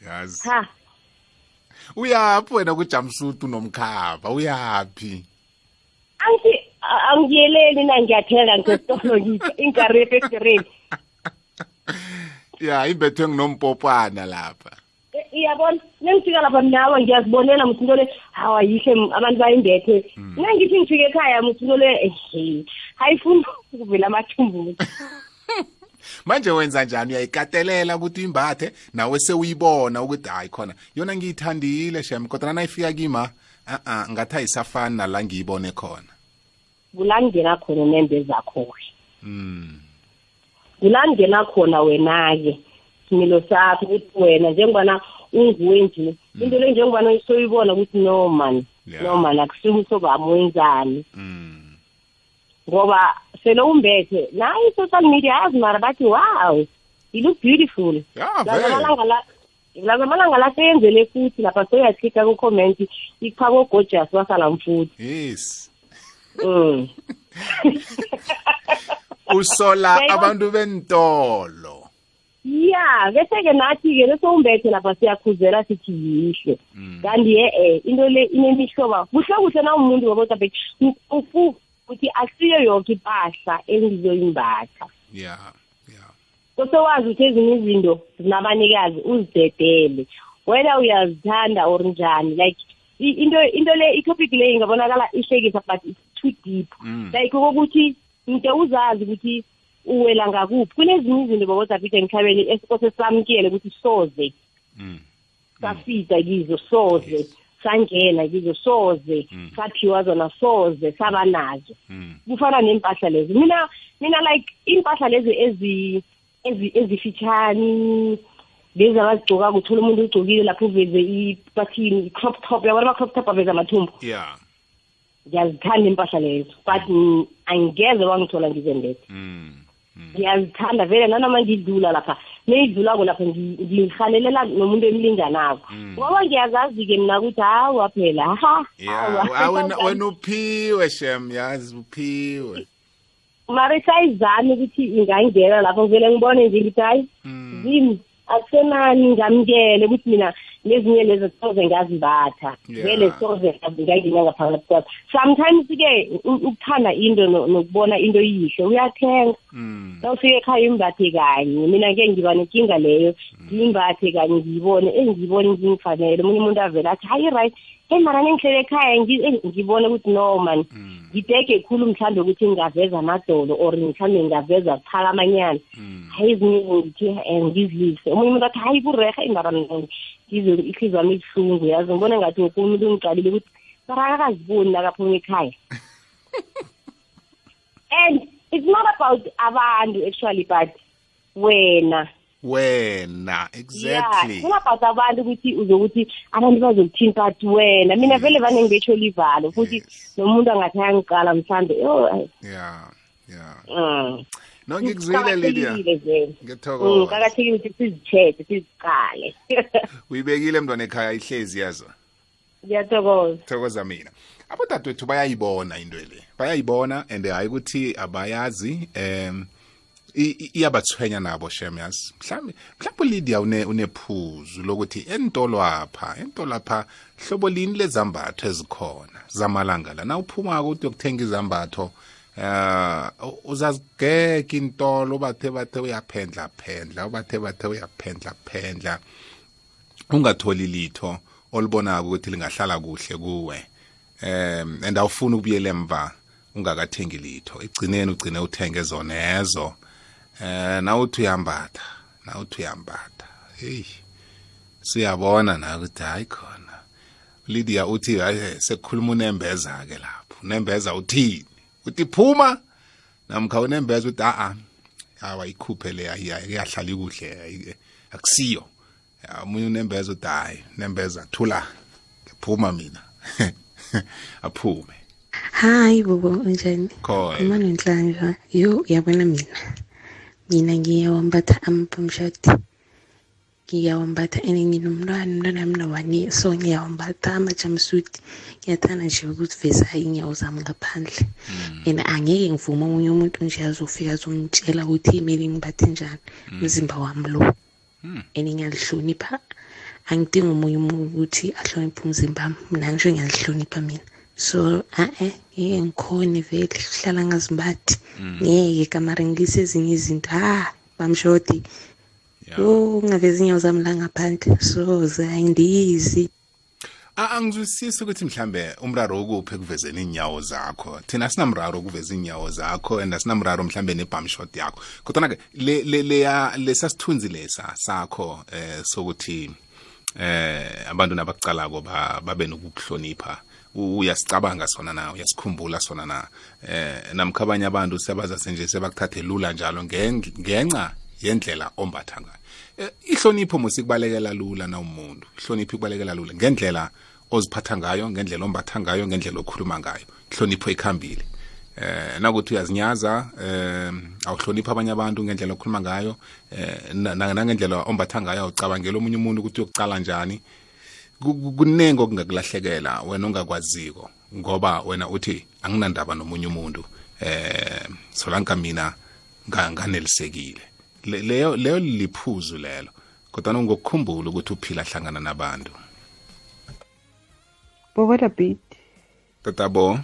[SPEAKER 1] Yazi.
[SPEAKER 13] Ha.
[SPEAKER 1] Uyaphi wena kujamsuit unomkhava uyaphi?
[SPEAKER 13] Angithi a- angiyeleli na ngiyathenga ngesitolo ngithi inkari efektereni
[SPEAKER 1] ya imbethwe nginompopana lapha.
[SPEAKER 13] Iyabona. Nengifika lapha mnawa ngiyazibonela muthi into le hawa yihle m- abantu bayimbethe nangithi ngifike ekhaya muthi into le ehe hayifuni ukuvela amathumbu.
[SPEAKER 1] Manje wenza njani? Uyayikatelela ukuthi uyimbathe nawe sewuyibona ukuthi hayi khona. Yona ngiyithandile shem kodwa nayifika kima a-a ngathi ayisafani nala ngiyibone khona.
[SPEAKER 13] Kula ngena khona nembe zakho-ke
[SPEAKER 1] mm.
[SPEAKER 13] kula ngena khona wena-ke. Similo sakho ukuthi wena njengobana unguwe nje into le njengobana soyibona ukuthi no man no man akusuke usobami wenzani. Ngoba sele umbethe nayo i-social media yazi mara bathi wow you look beautiful.
[SPEAKER 1] Ya,
[SPEAKER 13] Laza
[SPEAKER 1] vele.
[SPEAKER 13] amalanga la laza amalanga la seyenzele futhi lapha soyathika ku-comment iphako gorgeous wasala mfuthi
[SPEAKER 1] yes.
[SPEAKER 13] Mm.
[SPEAKER 1] usola
[SPEAKER 13] Yayibona-
[SPEAKER 1] abantu bentolo.
[SPEAKER 13] Ya bese-ke nathi-ke lesowumbethe lapha siyakhuzela sithi yihle. Kanti ye-e into le inemihloba kuhle kuhle na umuntu wabodabek ufu ukuthi asiyo yoke ipahla engizoyimbatha.
[SPEAKER 1] Ya
[SPEAKER 13] kosewazi ukuthi ezinye izinto zinabanikazi uzidedele. Wena uyazithanda or njani? Like i- into into le itopic le ingabonakala ihlekisa but it's too deep.
[SPEAKER 1] Mm.
[SPEAKER 13] like kokuthi mde uzazi ukuthi uwela ngakuphi? Kunezinye izinto babodabide emhlabeni esikose samukele ukuthi soze. Safika kizo soze. Sangena kizo soze. Saphiwa zona soze. Saba nazo. Kufana nempahla lezo. Mina mina like impahla lezi ezi ezi ezifitshani lezi abazigcokako uthola umuntu ugcokile lapho uveze bathini i-crop top. Yabona ama-crop top aveza amathumbu?
[SPEAKER 1] Ya
[SPEAKER 13] ngiyazithanda impahla lezo but mm, angeze wangithola ngizembethe ngiyazithanda vele nanoma ngidlula lapha neyidlulako lapha ngi- ngihanelela nomuntu emlinganako. Ngoba ngiyazazi-ke mina ukuthi hawa phela ha
[SPEAKER 1] ya
[SPEAKER 13] hawa.
[SPEAKER 1] ah, wena wena uphiwe shem yazi uphiwe.
[SPEAKER 13] Mara isayizami ukuthi ingangena lapho ngivele ngibone nje ngithi hayi zimi. Akusenani ngamukele ukuthi mina lezinye lezo soze ngazibatha
[SPEAKER 1] Yeah.
[SPEAKER 13] vele soze ngangina ngaphakathi kwazo. Sometimes-ke u- ukuthanda into no- nokubona into yihle uyathenga. Nawufika ekhaya imbathe kanye. Mina ke ngiba nenkinga leyo. Ngiyimbathe kanye ngiyibone. Engiyibone ngingifanele omunye umuntu avele athi hayi right. Hey mara nengihlele ekhaya ngi- eh, ngibone ukuthi no man. Ngidege khulu mhlawumbe ukuthi ngingaveza amadolo or mhlawumbe ngingaveza phakamanyana hayi ezinye ngithi um ngizilise omunye umuntu athi hayi kureha indaba ngizwe ihliziyo wami ibuhlungu yazi ngibone ngathi woke umuntu ungiqalile ukuthi mara akakaziboni nakaphuma ekhaya. And it's not about abantu actually but wena.
[SPEAKER 1] Wena
[SPEAKER 13] yeah
[SPEAKER 1] exactly.
[SPEAKER 13] it's not about abantu ukuthi uzokuthi abantu bazokuthinta athi wena. Mina vele vane ngibetsho livalo futhi nomuntu angathi ayangiqala mhlawumbe oh
[SPEAKER 1] ya ya
[SPEAKER 13] mm.
[SPEAKER 1] no ngikuzwile lydia.
[SPEAKER 13] Kuqakathekile vele. Mm,
[SPEAKER 1] ngiyathokoza
[SPEAKER 13] kuqakathekile ukuthi sizithethe siziqale
[SPEAKER 1] uyibekile mntwana ekhaya ihlezi yazo?
[SPEAKER 13] Ngiyathokoza.
[SPEAKER 1] Thokoza mina. Abodadewethu bayayibona into le. Bayayibona and hayi ukuthi abayazi um i- i- iyabathwenya nabo shem yazi mhlawumbe mhlawumbe ulydia une- unephuzu lokuthi entolo apha entolo apha hlobo lini lezambatho ezikhona zamalanga la? Nawuphumako ukuthi uyokuthenga izambatho uh uzazigega intolo ubathe bathe uyaphendla phendla ubathe bathe uyaphendla phendla ungatholi litho olibonako ukuthi lingahlala kuhle kuwe um and awufuni ukubuyela emva ungakathengi litho. Egcineni ugcine uthenge zona ezo eh nawuthi uyambatha nawuthi uyambatha hey siyabona na ukuthi hayi khona. Lydia uthi hayi sekukhuluma unembeza ke lapho. Unembeza uthini? Uthi phuma namkha unembeza uthi a a awa ikhuphe le iyahlala kuhle akusiyo. Omunye unembeza uthi hayi nembeza thula ngiphuma mina. Aphume.
[SPEAKER 14] Hayi bobo unjani?
[SPEAKER 1] Khona.
[SPEAKER 14] Uma nonhlanhla yo yabona mina? Mina ngiyawambatha amapamshati ngiyawambatha and nginomntwana umntwana wami nowani so ngiyawambatha ama-jumpsuit ngiyathanda nje ukuveza iy'nyawo zami ngaphandle. And angeke ngivume omunye umuntu nje azofika azongitshela ukuthi kumele ngimbathe njani umzimba wami lo. And ngiyalihlonipha. Angidingi omunye umuntu ukuthi ahloniphe umzimba wami. Mina ngisho ngiyazihlonipha mina. So a-e ngeke ngikhone vele kuhlala ngazimbathi. Ngeke kamara ngilise ezinye izinto. Ha bamshoti yo ngaveza inyawo zami la ngaphandle. So ayindizi.
[SPEAKER 1] A- angizwisisi ukuthi mhlambe umraro ukuphi ekuvezeni inyawo zakho? Thina sinamraro ukuveza inyawo zakho and asinamraro mhlambe nebum shot yakho. Kodwa ke le le leya lesasithunzi lesa sakho eh sokuthi eh abantu nabakucalako ba- babe nokukuhlonipha uyasicabanga sona na uyasikhumbula sona na? Eh namkha abanye abantu sebaza senje sebakuthathe lula njalo ngen- ngenxa yendlela ombatha ngayo. Eh, ihlonipho musikubalekela lula na umuntu? Ihlonipho ikubalekela lula ngendlela oziphatha ngayo ngendlela ombatha ngayo ngendlela okhuluma ngayo? Ihlonipho ikhambile. Eh nakuthi uyazinyaza eh awuhlonipha abanye abantu ngendlela okhuluma ngayo? Eh na- na- nangendlela ombatha ngayo awucabangela omunye umuntu ukuthi uyokucala njani? Ku- ku- kunengi okungakulahlekela wena ongakwaziko ngoba wena uthi anginandaba nomunye umuntu eh solanka mina nga- nganelisekile Le- leyo leyo liphuzu lelo kodwa ngokukhumbula ukuthi uphila hlangana nabantu.
[SPEAKER 8] Bobota beat.
[SPEAKER 1] Tatabo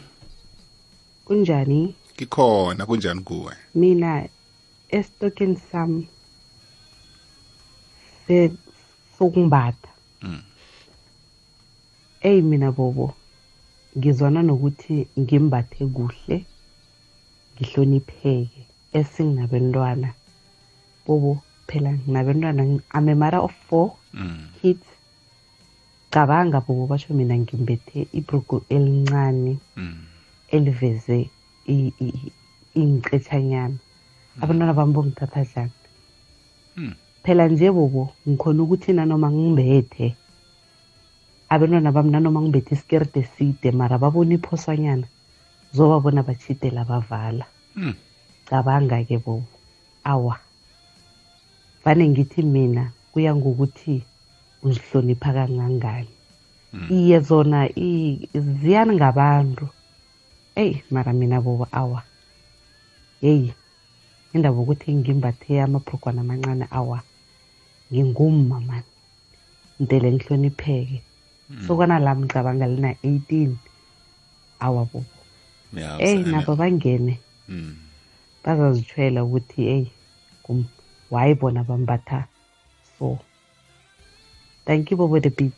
[SPEAKER 8] kunjani?
[SPEAKER 1] Kikhona kunjani kuwe?
[SPEAKER 8] Mina esitokeni sami sokumbatha.
[SPEAKER 1] Mm.
[SPEAKER 8] Eyi mina bobo ngizwana nokuthi ngimbathe kuhle ngihlonipheke esinginabentwana bobo phela nginabentwana I'm a mother of four
[SPEAKER 1] Mm.
[SPEAKER 8] kids cabanga bobo basho mina ngimbethe ibrugu elincane
[SPEAKER 1] Mm.
[SPEAKER 8] eliveze ingicetshanyana abantwana bami bongithatha dlani
[SPEAKER 1] Mm.
[SPEAKER 8] phela nje bobo ngikhona ukuthi nanoma ngimbethe abantwana bami nanoma ngibethe isikerde eside mara babona iphoswanyana zobabona bachitela bavala.
[SPEAKER 1] Mm.
[SPEAKER 8] cabanga-ke bobo awa. Vane ngithi mina kuya ngokuthi uzihlonipha kangangani. Iye zona ziyani ngabantu. Eyi mara mina bobo awa. Yeyi indaba ukuthi ngimbathe amabhrugwana amancane awa. Ngingumma mani mdele ngihlonipheke. Sokwana la mcabanga lina 18
[SPEAKER 1] awabo
[SPEAKER 8] eyi nabo bangene.
[SPEAKER 1] Mm.
[SPEAKER 8] bazazitshwela ukuthi eyi why bona bambatha so. Thank you bobo the beat.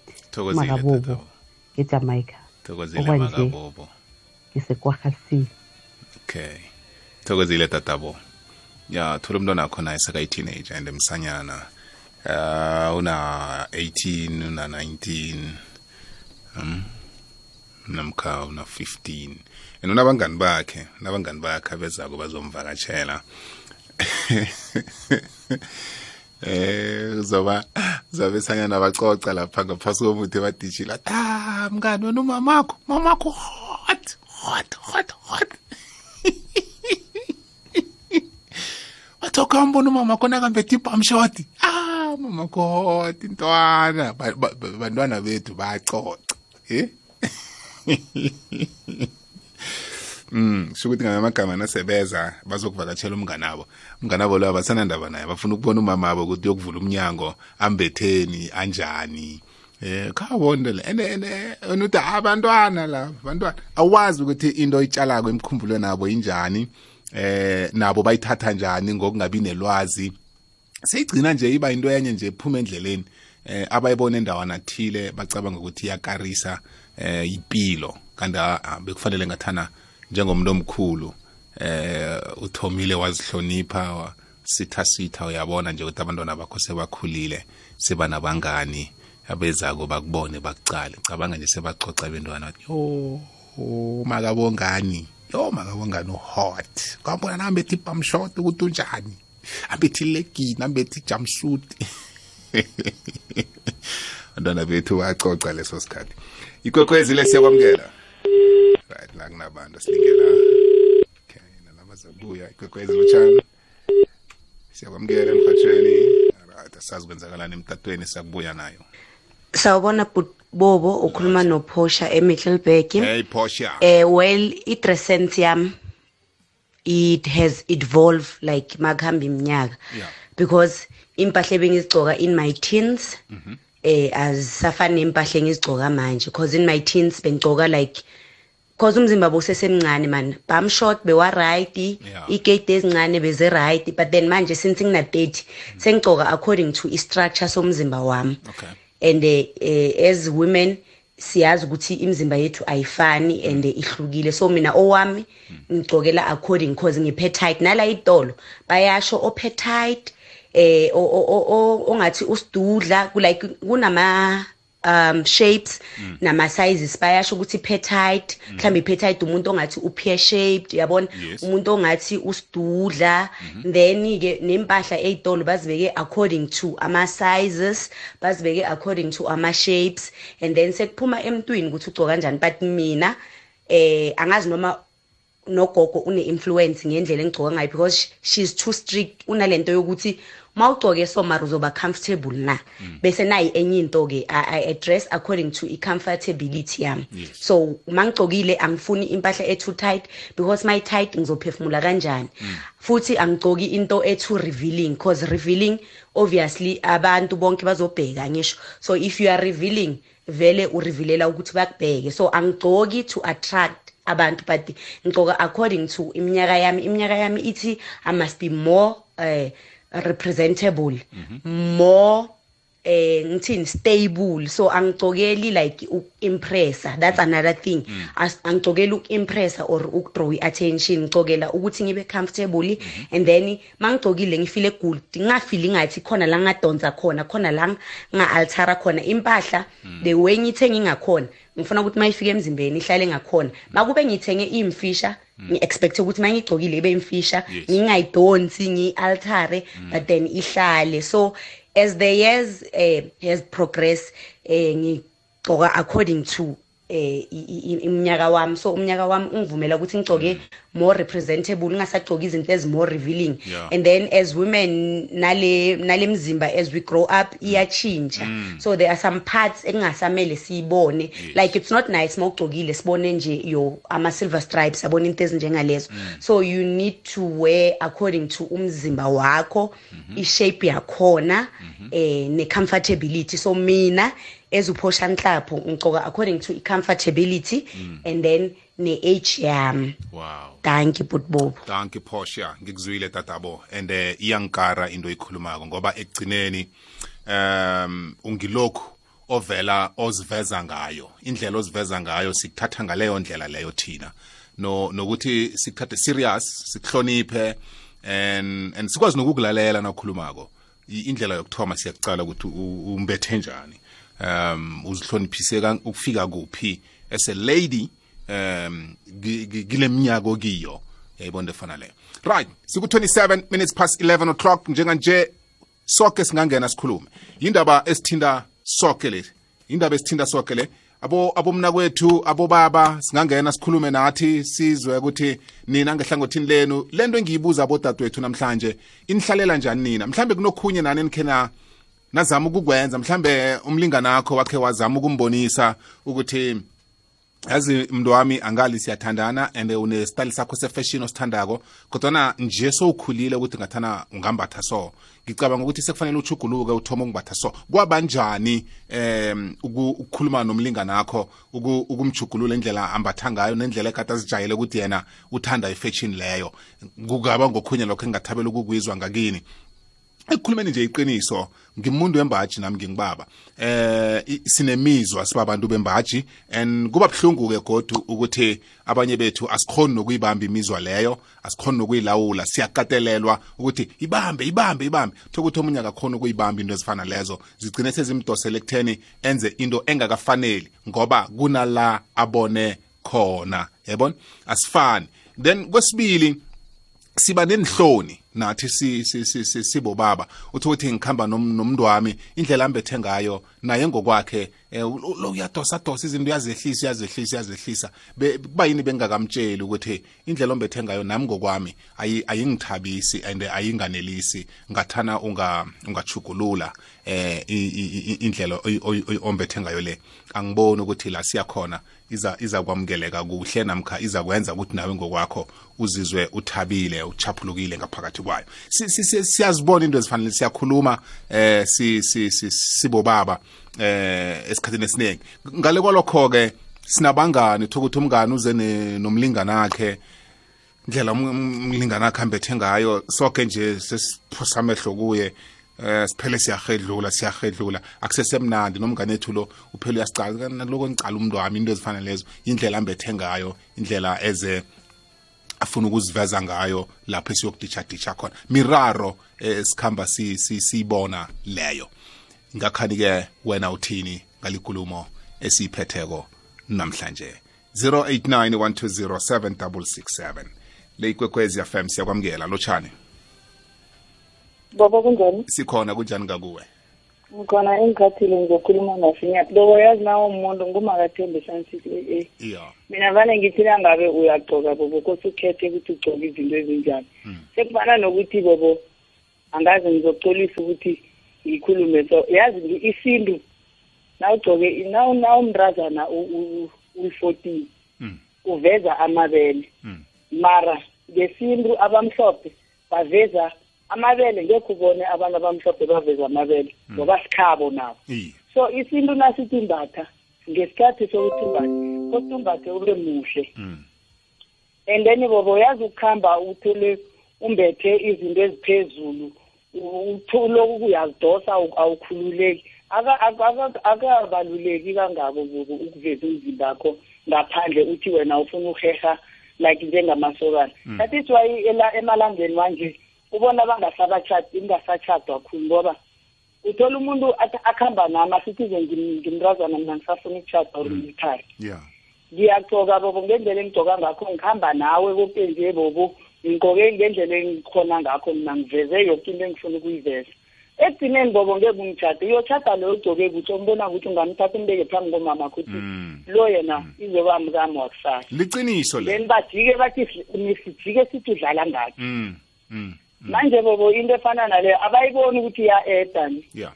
[SPEAKER 8] Makabobo ngejamaica okwanje. ngisekwahasi
[SPEAKER 1] okay. Thokozile tatabo ya thola umntwana akho naye sekayi-teenager and msanyana. Uh, una 18 una 19 um, namkha una 15 and unabangani bakhe nabangani bakhe abezako bazomvakatshela eh uzoba uzobe sanyana bacoca lapha ngaphasi komuthi badishila ah mngani wena umamakho mamakho hot hot hot hot. Wathi okuhambona umama khona kambethe ibhamshoti ah mama hot intwana. Ba- ba- ba- bantwana bethu bayacoca. eh Mm, sho ukuthi ngamanye amagama nasebeza bazokuvakatshela umngane abo umngane abo loyo abasanandaba naye bafuna ukubona umama abo ukuthi uyokuvula umnyango ambetheni anjani. Eh khawonde le. Ene ene wena uthi abantwana la bantwana. Awazi ukuthi into oyitshalako emkhumbulweni nabo injani? Eh nabo bayithatha njani ngokungabi nelwazi? Seyigcina nje iba into yenye nje ephuma endleleni. Eh abayibona endawana thile bacabanga ukuthi iyakarisa eh impilo kanti ah, ah, bekufanele ngathana njengomuntu omkhulu eh uthomile wazihlonipha wa- sitha sitha uyabona nje ukuthi abantwana bakho sebakhulile sebanabangani abezako bakubone bakucale. Cabanga nje sebaxoxa bentwana bathi, yo makabongani yo makabongani uhot kwambona nambethe ibhamshot ukuthi unjani? Ambethe ilegini ambethe ijamsuit abantwana bethu bayacoca leso sikhathi. Ikwekwezile siyakwamukela. Right la kunabantu silingela okay nalaba zabuya ikwekwezi lotshani siyakwamukela emhatshweni right asazi kwenzakalani emtatweni siyakubuya nayo.
[SPEAKER 15] Sawubona Bu- bobo ukhuluma nophosha emiddelburg
[SPEAKER 1] hey posha
[SPEAKER 15] eh well i-dressent yami it has evolved like makuhamba iminyaka.
[SPEAKER 1] Yeah.
[SPEAKER 15] Because impahla ebengizigcoka in my teens eh azisafani nempahla engizigcoka manje because in my teens bengigcoka like cause umzimba bosesemncane man bam short bewa right igate ezincane beze right but then manje since ngina 30 sengigcoka according to i-structure somzimba wami.
[SPEAKER 1] Okay.
[SPEAKER 15] And eh, eh, as women siyazi ukuthi imizimba yethu ayifani and eh, ihlukile. So mina owami ngigcokela according cause ngipetite nala itolo bayasho opetite eh o- o- o- o- ongathi usidudla like kunama um shapes nama sizes bayasho ukuthi petite mhlambe petite umuntu ongathi u pear shaped yabona
[SPEAKER 16] Yes.
[SPEAKER 15] umuntu ongathi usidudla. Then ke nempahla ezitolo bazibeke according to ama sizes bazibeke according to ama shapes and then sekuphuma emntwini ukuthi ugcoka kanjani. But mina eh angazi noma nogogo une influence ngendlela engigcoka ngayo because sh- she's too strict. Unalento yokuthi mawugcoke so mara uzoba comfortable na? Bese nayi enye into ke I, I address according to i-comfortability yami.
[SPEAKER 16] Yes.
[SPEAKER 15] so mangigcokile angifuni impahla etoo tight because my tight ngizophefumula kanjani. Futhi angigcoki into etoo revealing cause revealing obviously abantu bonke bazobheka ngisho. So if you are revealing vele urevealela ukuthi bakubheke. So angigcoki to attract abantu but ngigcoka according to iminyaka yami. Iminyaka yami ithi i must be more uh, representable more eh ngithini stable. So angigcokeli like uku-impressa. That's another thing. As- angigcokeli uku-impressa or ukudraw i-attention. Ngigcokela ukuthi ngibe comfortable and then mangigcokile ngifile good. Ngingafili ngathi khona la ngadonsa khona khona la nga-altara khona. Impahla the way ngithenge ngakhona ngifuna ukuthi mayifika emzimbeni ihlale ngakhona. Makube ngithenge iyimfisha ngi-expecte ukuthi uma ngigcokile ibe imfisha ngingayidonsi ngiyi-altare but then ihlale. So as the years uh, has progressed eh ngigcoka according to eh iminyaka wami. So umnyaka wami ungivumela ukuthi ngigcoke more representable ngingasagcoki izinto ezi more revealing.
[SPEAKER 16] Yeah.
[SPEAKER 15] and then as women nale nale mzimba as we grow up iyachinja so there are some parts engingasamele siyibone. Like it's not nice mawugcokile sibone nje yo ama silver stripes abona into ezinjengalezo so you need to wear according to umzimba wakho ishape yakhona eh ne-comfortability. So mina as uphosha nhlapho ngigcoka according to i-comfortability and then ne-age yami.
[SPEAKER 1] Wow.
[SPEAKER 15] Thank you butbobo
[SPEAKER 1] danke Portia. Ngikuzwile tatabo. And eh, iyangikara into oyikhulumako ngoba ekugcineni um ungilokhu ovela oziveza ngayo. Indlela oziveza ngayo sikuthatha ngaleyo ndlela leyo thina. No nokuthi sikuthathe serious sikuhloniphe and and sikwazi nokukulalela nakhulumako indlela yokuthoma siyakucala ukuthi umbethe njani. Um uzihloniphise ka- ukufika kuphi as a lady um gi- gi- kile minyaka okiyo yayibona efana leyo right siku-27 minutes past 11 o'clock njenganje sonke singangena sikhulume. Yindaba esithinta sonke le yindaba esithinta sonke le. Abo abomna kwethu abobaba singangena sikhulume nathi sizwe ukuthi nina ngehlangothini lenu. Lento engiyibuza abodadewethu namhlanje inihlalela njani nina? Mhlambe kunokhunye nani nikhena nazama ukukwenza mhlambe umlingana wakho wakhe wazama ukumbonisa ukuthi yazi mntu wami angali siyathandana and unesitayile sakho sefashion osithandako kodwana nje sowukhulile ukuthi ngathana ungambatha so. Ngicabanga ukuthi sekufanele uchuguluke uthome ukumbatha so. Kwabanjani um uku- ukukhuluma nomlingana wakho uku- ukumjugulula indlela ambatha ngayo nendlela ekade azijayele ukuthi yena uthanda ifashion leyo? Kungaba ngokhunye lokho engingathabela ukukwizwa ngakini? Ekukhulumeni nje iqiniso ngimuntu wembaji nami ngingibaba eh sinemizwa sibabantu bembaji and kuba buhlungu ke godu ukuthi abanye bethu asikhoni nokuyibamba imizwa leyo asikhoni nokuyilawula siyakatelelwa ukuthi ibambe ibambe ibambe. Thokuthi omunye akakhona ukuyibamba into ezifana lezo. Zigcine sezimdosele ekutheni enze into engakafaneli ngoba kunala abone khona yabona? Asifani. Then kwesibili siba nenhloni. Nathi si- si- si- si- sibobaba uthi ukuthi ngikhamba nom- nomntu wami indlela ambethe ngayo naye ngokwakhe eh, lo lo uyadosadosa izinto uyazehlisa uyazehlisa uyazehlisa. Be- kuba yini bengingakamtsheli ukuthi indlela ombethe ngayo nami ngokwami ayi- ayingithabisi and ayinganelisi. Ngathana unga ungachugulula eh i- i- i- indlela oy- oy- oy- ombethe ngayo le. Angiboni ukuthi la siyakhona iza iza kwamukeleka kuhle namkha iza kwenza ukuthi nawe ngokwakho uzizwe uthabile uchaphulukile ngaphakathi. Phakathi kwayo. Si- si- si- siyazibona into ezifanele siyakhuluma eh si si si- sibobaba eh esikhathini esiningi. Ngale kwalokho ke sinabangani uthola ukuthi umngane uze ne- nomlingani akhe indlela um- um- umlingani akhe ambethe ngayo. Sonke nje sesiphosa amehlo kuye eh siphele siyahedlula siyahedlula. Akusesemnandi nomngane ethu lo uphele uyasicala naloko ngicala umuntu wami into ezifana lezo. Indlela ambethe ngayo indlela eze afuna ukuziveza ngayo lapho esiyokuditsha ditsha khona. Miraro eh, sikhamba si- si- siyibona leyo. Ngakhani ke wena uthini ngalikulumo esiyiphetheko namhlanje? 0891207667 le ikwekwezi fm siyakwamukela. Lotshani?
[SPEAKER 12] Baba kunjani?
[SPEAKER 1] Sikhona kunjani ngakuwe?
[SPEAKER 12] Ngikhona engikhathile ngizokhuluma ngafinyati lobo yazi nawo umuntu ngumakathembe sansiti e
[SPEAKER 1] iya.
[SPEAKER 12] Mina vane ngithi nangabe uyagcoka bobo kose ukhethe ukuthi ugcoke izinto ezinjani. Sekufana nokuthi bobo angazi ngizocolisa ukuthi ngikhulume so yazi ngi- isintu nawugcoke naw- nawumntrazana u- u- uyi-fourteen uveza amabele. Mara ngesintu abamhlophe baveza amabele ngekho ubone abantu abamhlophe baveza amabele ngoba sikhabo nabo.
[SPEAKER 1] Iya
[SPEAKER 12] so isintu nasithi imbatha ngesikhathi sokuthi imbathe kosi umbathe ube muhle. And then bobo yazi ukuhamba uthole umbethe izinto eziphezulu uloku uyazidosa awu- awukhululeki. Aka- aka- aka- akabaluleki kangako bobo ukuveza umzimba wakho ngaphandle uthi wena ufuna uheha like njengamasokana.
[SPEAKER 16] Mm.
[SPEAKER 12] that is why ela- emalangeni manje ubona bangasabachadi ingasachadwa khulu ngoba uthola umuntu athi- akuhamba nami asithize ngim- ngimrazana mina ngisafuna ukuchada or ngilikhaya
[SPEAKER 1] yeah
[SPEAKER 12] ngiyagcoka bobo ngendlela engigcoka ngakho ngihamba nawe kopenje bobo ngigqoke ngendlela engikhona ngakho mina ngiveze yoke into engifuna ukuyiveza. Ekugcineni bobo ngeke ungitshade uyochada loyo ogcoke kuthi ombona ukuthi ungamthatha umbeke phambi komama ukuthi lo yena izoba mkami wakusasa.
[SPEAKER 1] Liqiniso le.
[SPEAKER 12] Then bajike bathi si- sijike sithi udlala ngakhi
[SPEAKER 1] mm. Mm.
[SPEAKER 12] Manje bobo into efana naleyo abayiboni ukuthi iya-eda ni.
[SPEAKER 1] Yeah.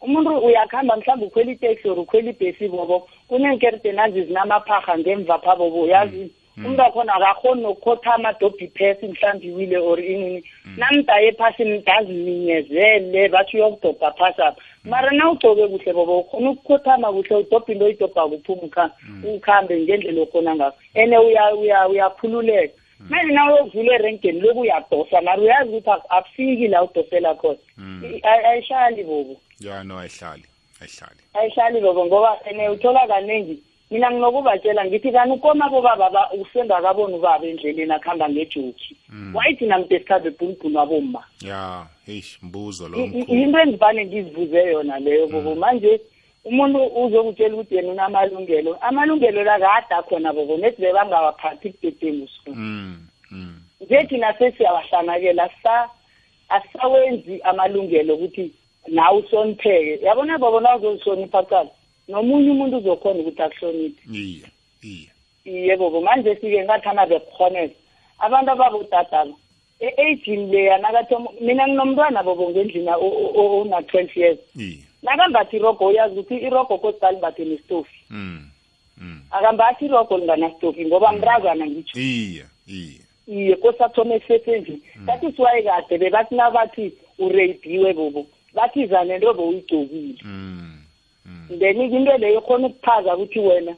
[SPEAKER 12] Umuntu uyakuhamba mhlawumbe ukhwela iteksi or ukhwela ibhesi bobo kuneenkerite nazi zinamapharha ngemva phabobo yazi? Umuntu akhona akakhoni nokukhothama dobhi phesi mhlawumbe iwile or inini. Namdaye phasi mdaziminyezele bathi uyokudobha phasi apha. Mara na ugcoke kuhle bobo ukhona ukukhothama kuhle udobha into oyidobha kuphuma ukha- ukhambe ngendlela okhona ngakho ene uya- uya- uyakhululeka. Manje na uyokuvula erenkeni loku uyadosa mara uyazi ukuthi ak- akufiki la udosela khona. Ay- ayihlali bobo.
[SPEAKER 1] Ya no ayihlali ayihlali.
[SPEAKER 12] Ayihlali bobo ngoba ene uthola kaningi mina nginokubatshela ngithi kani ukoma bobaba ba- usengakaboni ubaba endleleni akuhamba ngejoki. Wayithi namde sikhambe ebhulubhulu wabomma
[SPEAKER 1] ya eish mbuzo lo
[SPEAKER 12] I- i-
[SPEAKER 1] mkhulu.
[SPEAKER 12] into engivane ngizibuze yona leyo bobo manje umuntu uzokutshela ukuthi yena unamalungelo amalungelo la kade akhona bobo nethi bebangawaphathi budedengu siku
[SPEAKER 1] Mm,
[SPEAKER 12] nje thina sesiyawahlanakela sa asisawenzi amalungelo ukuthi nawe uhlonipheke yabona bobo na uzozihlonipha cala nomunye umuntu uzokhona ukuthi akuhloniphe
[SPEAKER 1] iya iya
[SPEAKER 12] iye bobo manje sike ngathana bekukhonela abantu ababodadaba e-agini leya nakathi mina nginomntwana bobo ngendlini ona-twelve years
[SPEAKER 1] iya
[SPEAKER 12] nakambathi irogo uyazi ukuthi irogo kosicala imbathe nesitofi
[SPEAKER 1] mm
[SPEAKER 12] akambathi irogo linganasitofi ngoba mrazana ngitsho
[SPEAKER 1] iya iya
[SPEAKER 12] iye. Kosathoma esesendlini that is why kade bebathi nabathi ureyidiwe bobo. Bathi zane nto bowuyigcokile then into leyo khona ukuphaza ukuthi wena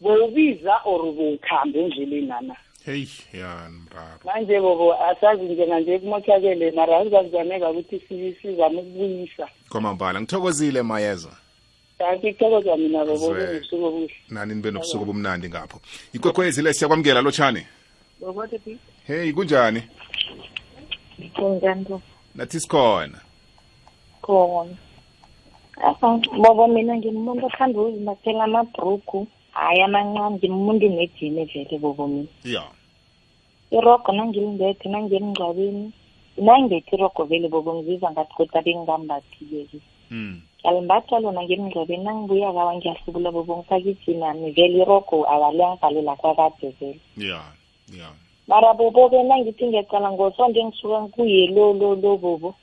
[SPEAKER 12] bowubiza or bowukhambe endleleni nana.
[SPEAKER 1] Hey ya mraro
[SPEAKER 12] manje bobo asazi njenganje kumothakele mara azazaneka ukuthi si- sizame ukubuyisa
[SPEAKER 1] kwamambala ngithokozile mayeza.
[SPEAKER 12] Kanti kuthokozwa mina bobo
[SPEAKER 1] Zwe.
[SPEAKER 12] kubusuku obuhle.
[SPEAKER 1] Nani nibe nobusuku obumnandi ngapho. Ikwekwezi le siyakwamukela lotshani?
[SPEAKER 11] Bobote
[SPEAKER 1] hey kunjani?
[SPEAKER 11] Kunjani
[SPEAKER 1] nathi sikhona.
[SPEAKER 11] Khona. Bobo mina ngimuntu othanda ukuzimbathela amabhrugu hayi amancane ngimuntu nejini vele bobo mina
[SPEAKER 1] ya.
[SPEAKER 11] Irogo nangilimbethe nangemngcwabeni nangibethi irogo vele bobo ngizizwa ngathi kodwa bengingambathi-ke
[SPEAKER 1] mm
[SPEAKER 11] ngiyalimbatha lona ngemngcwabeni nangibuya kawa ngiyahlubula bobo ngifake ijinami vele irogo awaliyangivalela kwakade vele.
[SPEAKER 1] Ya ya.
[SPEAKER 11] Mara bobo-ke nangithi ngiyacala ngosonto engisuka kuye lo lo lo bobo.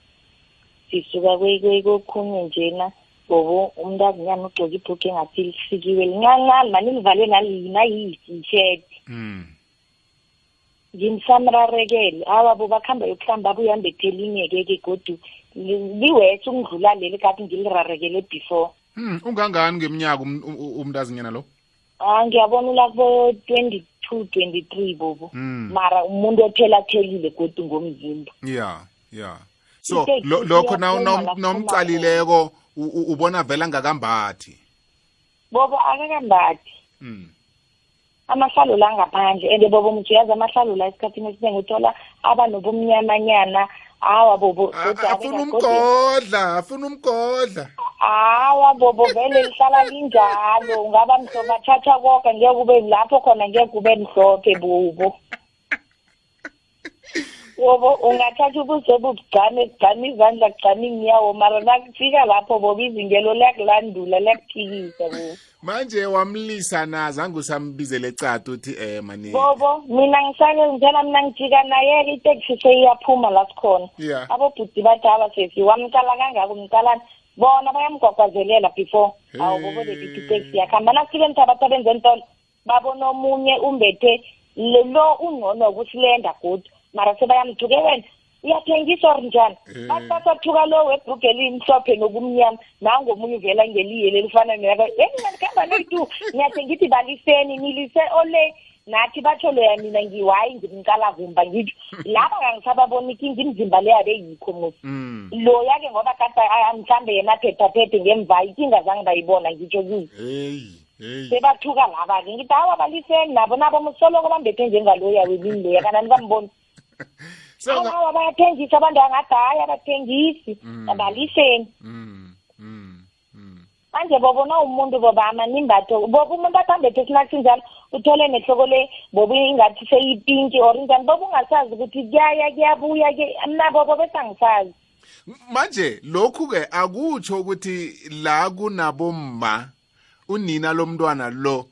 [SPEAKER 11] Sisuka kwe- kwe- kokhunye njena. Bobo umntazinyana ugcoke ibhuku engathi lisikiwe lincancane mani livale nayisi isheti
[SPEAKER 1] mm
[SPEAKER 17] ngimsamrarekele awa bo bakuhamba yokuhlamba abuye ambethe elinye-ke ke godu liwethe ukungidlula leli kade ngilirarekele before
[SPEAKER 1] Hmm, ungangani ngeminyaka um- umntazinyana lo?
[SPEAKER 17] ah ngiyabona ulako twenty-two twenty-three bobo
[SPEAKER 1] Mm.
[SPEAKER 17] mara umuntu othelatelile godu ngomzimba
[SPEAKER 1] Yeah, yeah. So lokho
[SPEAKER 17] lapho
[SPEAKER 1] nomcalileko ubona vela ngakambathi.
[SPEAKER 17] bobo akakambathi
[SPEAKER 1] Mm.
[SPEAKER 17] amahlalo la ngaphandle and bobo mthi uyazi amahlalo la esikhathini esiningi uthola aba nobumnyamanyana awa bobo
[SPEAKER 1] Afuna umgodla, afuna umgodla.
[SPEAKER 17] hawa bobo vele lihlala linjalo ungaba mhlophe athatha konke ngeke kube lapho khona ngeke kube mhlophe bobo bobo ungathatha ubuso bugcane kugcane izandla kugcane inyawo mara nakufika lapho bobo izingelo liyakulandula liyakuphikisa bobo
[SPEAKER 1] Manje wamlisa na zange usambizele ecada uthi eh mani.
[SPEAKER 17] bobo mina ngisake ngitshela mina ngijika naye-ke iteksi seyiyaphuma la sikhona.
[SPEAKER 1] Yeah.
[SPEAKER 17] abobhuti bathi abasesi wamcala kangako umcalana bona bayamgwagwazelela before. Awu bobo bebithi iteksi yakuhamba nasifike emthabathabeni zentolo babona omunye umbethe lo lo ungcono kusilenda godi mara sebayamthuke wena. Uyathengisa or njani bathi basathuka lo webhruge elimhlophe nokumnyama nangomunye uvela ngeliye lelifana neyaka eyi mina ndikuhamba noyi-two ngiyathi ngithi baliseni nilise ole. Nathi batsho loya mina ngiwayi ngimkalavumba ngitsho laba kangisababona ikinga imzimba le yabe yikho musi
[SPEAKER 1] Mm.
[SPEAKER 17] loya-ke ngoba kade ah, mhlambe yena phethaphethe ngemva ikinga zange bayibona ngitsho kuyo
[SPEAKER 1] Hey, hey.
[SPEAKER 17] sebathuka laba-ke ngithi awa baliseni nabo. Nabo musoloko bambethe njengaloya wemini loya kanani bambona
[SPEAKER 1] So
[SPEAKER 17] awa awa bayathengisa abantu angathi hayi abathengisi abaliseni. Manje bobona umuntu bobama nimbatho boba umuntu atambethe esinaki sinjalo uthole nehloko le boba ingathi seyipinki or injani boba ungasazi ukuthi kuyaya kuyabuya ke mna bobo besangisazi
[SPEAKER 1] manje lokhu ke akutsho ukuthi la kunabomma unina lomntwana lo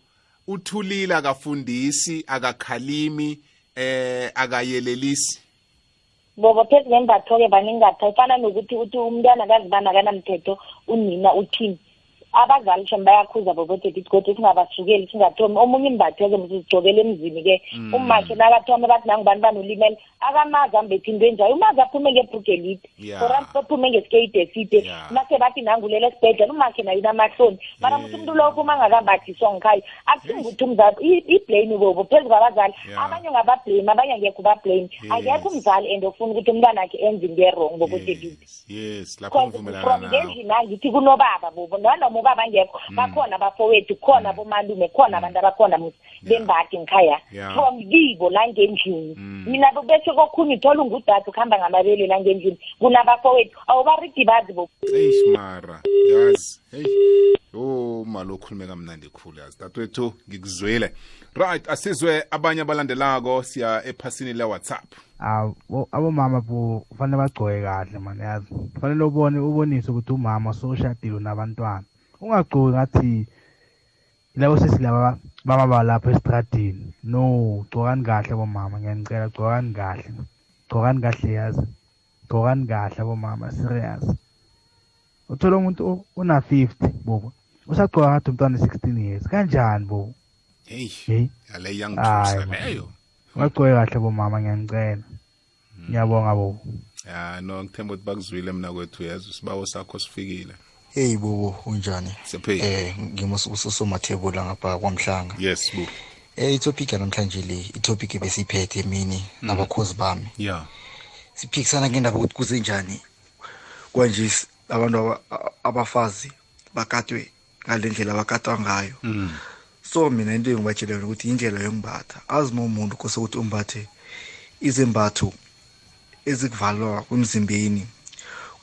[SPEAKER 1] uthulile akafundisi akakhalimi eh akayelelisi.
[SPEAKER 17] Bobo phezu nembatho-ke baningatha ifana nokuthi uthi umntwana kazibana kanamthetho unina uthini? Abazali shem bayakhuza bobothethi kodwa singabasukeli singathomi omunye imbatho-ke msizigcokele emzini-ke
[SPEAKER 18] Mm.
[SPEAKER 17] umakhe nakathome bathi nangubani banolimele akamazi ambethe into enjayo umazi aphume ngebhruge elide.
[SPEAKER 18] Yeah.
[SPEAKER 17] or aphume ngeskate eside. Mase bathi nangulela esibhedlela umakhe nayo unamahloni. Mara muthi umuntu lokho uma ngakambathiswa ngikhaya akusingukuthi umzali i- iblame bobo phezu kwabazali.
[SPEAKER 1] Yeah.
[SPEAKER 17] abanye ungabablame abanye angekho ubablame.
[SPEAKER 1] Yes.
[SPEAKER 17] akekho umzali and ofuna ukuthi umntwana akhe enze into erong bobothethi
[SPEAKER 1] yes. lapho
[SPEAKER 17] because
[SPEAKER 1] ngivumelana
[SPEAKER 17] from
[SPEAKER 1] nawe.
[SPEAKER 17] ngendlini angithi kunobaba bobo nanoma ubaba angekho bakhona abafowethu khona abomalume khona abantu abakhona musi bembathi ngikhaya
[SPEAKER 1] Yeah.
[SPEAKER 17] from kibo la ngendlini. Mina bo- bese kokhunye uthola ungudade ukuhamba ngamabele la ngendlini. Kunabafowethu. Awubaridi bazi bobo
[SPEAKER 1] eish mara. Yazi. Hey. Oh malo khulume kamnandi khulu yazi. Dadwethu ngikuzwile right asizwe abanye abalandelako siya ephasini le WhatsApp
[SPEAKER 19] abo abomama bo kufanele bagcoke kahle mani yazi. Kufanele ubone ubonise ukuthi umama soshadile unabantwana. Ungagcoki ngathi labo sesilaba baba lapha esitradini no gcokani kahle bomama ngiyanicela gcokani kahle. Gcokani kahle yazi. Gcokani kahle bomama serious. Uthola umuntu una 50 bobo. Usagcoka ngathi umntwana 16 years. Kanjani bobo?
[SPEAKER 1] Hey
[SPEAKER 19] hey.
[SPEAKER 1] yale
[SPEAKER 19] Hayi,
[SPEAKER 1] yangijusa
[SPEAKER 19] man.
[SPEAKER 1] leyo.
[SPEAKER 19] Ungagcoki kahle bomama ngiyanicela. Ngiyabonga bobo.
[SPEAKER 1] Ya no ngithemba ukuthi bakuzwile mina kwethu yazi. Isibawo sakho sifikile.
[SPEAKER 20] Hey bobo unjani?
[SPEAKER 1] Siyaphila.
[SPEAKER 20] eh ngimususomathebula ngapha kwamhlanga.
[SPEAKER 1] Yes bu
[SPEAKER 20] eh itopic yanamhlanje le itopic ebesiyiphethe mini nabakhozi bami.
[SPEAKER 1] Yeah
[SPEAKER 20] siphikisana ngendaba ukuthi kuzenjani kwanje s- abantu aba- a- abafazi bakatwe ngale ndlela bakatwa ngayo. So mina into engibatshela yona ukuthi indlela yombatha azima umuntu kose ukuthi umbathe izembatho ezikuvalwa emzimbeni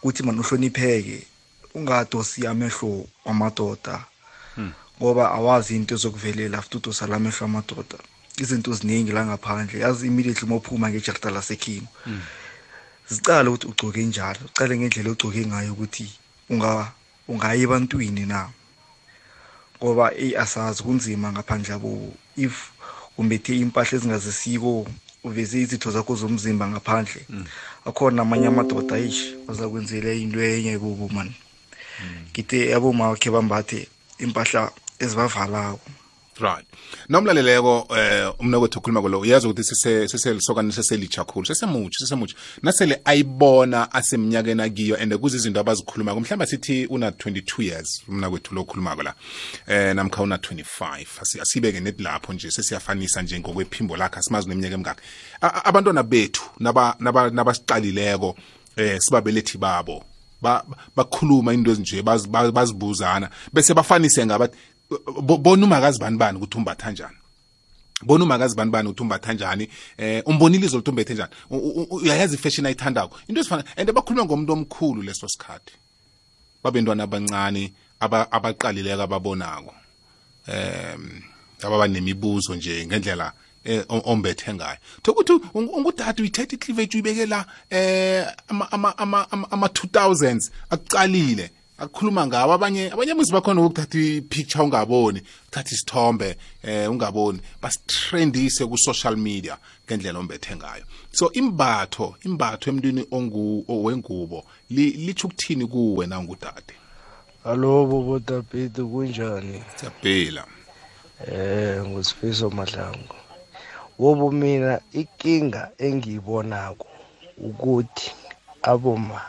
[SPEAKER 20] ukuthi mani uhlonipheke ungadosi amehlo wamadoda ngoba awazi into ezokuvelela futhi udosa la amehlo amadoda. Izinto ziningi la ngaphandle yazi immediately uma uphuma ngejarida lasekhino zicale ukuthi ugcoke njalo ucale ngendlela ogcoke ngayo ukuthi unga ungaya ebantwini na. Ngoba eyi asazi kunzima ngaphandle yabo. If umbethe impahla ezingazisiko uveze izitho zakho zomzimba ngaphandle akhona amanye amadoda ish azakwenzela into enye kubo mani ngithe aboma khe bambathe impahla ezibavalako.
[SPEAKER 1] Right. Nomlaleleko eh umnakwethu ukhuluma kolo uyazi ukuthi sise siselisokani seselitsha khulu sesemutsha sesemutsha. Nasele ayibona asemnyakeni akiyo and kuze izinto abazikhulumako mhlawumbe sithi una 22 years umnakwethu lo okhulumako la. Eh namkha una 25 Asi- asibeke net lapho nje sesiyafanisa nje ngokwephimbo lakhe asimazi neminyaka emingaki. A- a- abantwana bethu naba naba nabasiqalileko eh sibabelethi babo. ba- bakhuluma into ezinje bazi- ba- bazibuzana. Bese bafanise ngabathi bo- bona umakazi bani bani ukuthi umbatha njani? Bona umakazi bani bani ukuthi umbatha njani? Eh umbonile izolo ukuthi umbethe njani? U- u- u- uyayazi ifashion ayithandako. Into ezifana and bakhuluma ngomuntu omkhulu leso sikhathi. Babentwana abancane aba- abaqalileko ababonako um ababa nemibuzo nje ngendlela eh, o- ombethe ngayo thokuthi ungudade uyithetha icleavage uyibeke la eh ama ama ama ama- ama 2000s akucalile akukhuluma ngawo abanye abanye muzi bakhona ukuthatha ipicture ungaboni uthatha isithombe eh ungaboni basitrendise ku social media ngendlela ombethe ngayo so imbatho imbatho emntwini ongu wengubo li- litsho ukuthini kuwe na ungudade
[SPEAKER 16] Hallo bobo Tapete kunjani?
[SPEAKER 1] Siyaphila.
[SPEAKER 16] Eh ngusifiso Mahlangu. Wobo mina ikinga engiyibonako ukuthi aboma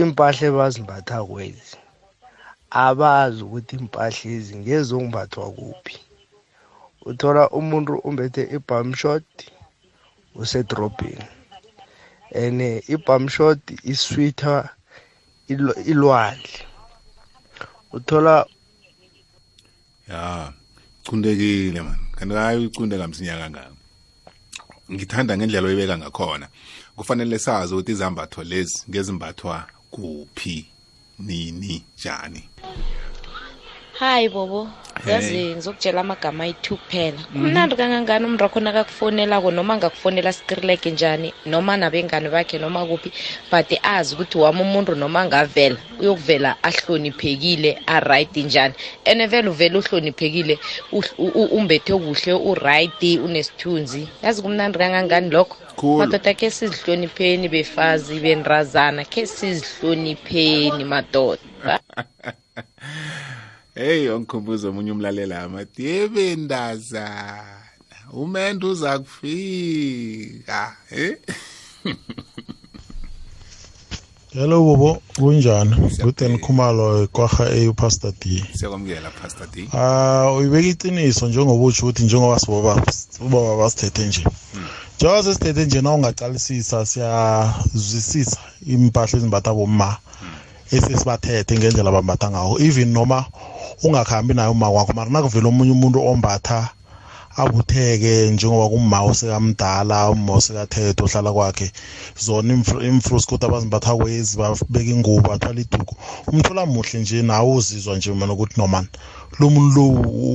[SPEAKER 16] impahla ebazimbatha kwezi abazi ukuthi impahla ezi ngezongimbathwa kuphi. Uthola umuntu umbethe ibum short usedrobheni. ene ibum short isweeter ilo- ilwandle uthola
[SPEAKER 1] ya cundekile man kanti hayi ucunde kamsinya kangaka. Ngithanda ngendlela oyibeka ngakhona. Kufanele sazi ukuthi izambatho lezi ngezimbathwa kuphi nini njani.
[SPEAKER 10] Hayi bobo.
[SPEAKER 1] Hey.
[SPEAKER 10] yazi ngizokutshela amagama ayi-two kuphela. Kumnandi kangangani umntu wakhona akakufonelako noma angakufonela skrileke njani noma nabengani bakhe noma kuphi but azi ukuthi wami umuntu noma angavela uyokuvela ahloniphekile aright njani. And vele uvele uhloniphekile uhl- u- u- umbethe kuhle uright unesithunzi. Yazi kumnandi kangangani lokho?
[SPEAKER 1] Cool.
[SPEAKER 10] madoda khe sizihlonipheni befazi bendrazana khe sizihlonipheni madoda.
[SPEAKER 1] hey ongikhumbuza omunye umlalela amathi yebe ndazana umendo uza kufika eh
[SPEAKER 21] hello bobo. Kunjani? Nguten khumalo kwaha e-pastor d.
[SPEAKER 1] Siyakwamukela pastor d.
[SPEAKER 21] Ah uyibeka iqiniso njengoba utsho ukuthi njengoba sibaba ubaba basithethe nje. Njengoba sesithethe nje na ungaqalisisa siyazwisisa impahla ezimbatha bomma. Esesibathethe ngendlela bambatha ngawo. Even noma ungakhambi nayo uma wakho mara nakuvela omunye umuntu ombatha abutheke njengoba kumma osekamdala umma osekathethe ohlala kwakhe. Zona imfruskut abazimbatha kwezi babeka ingubo athwala iduku. Umthola muhle nje nawe uzizwa nje mana ukuthi nomani lo muntu lo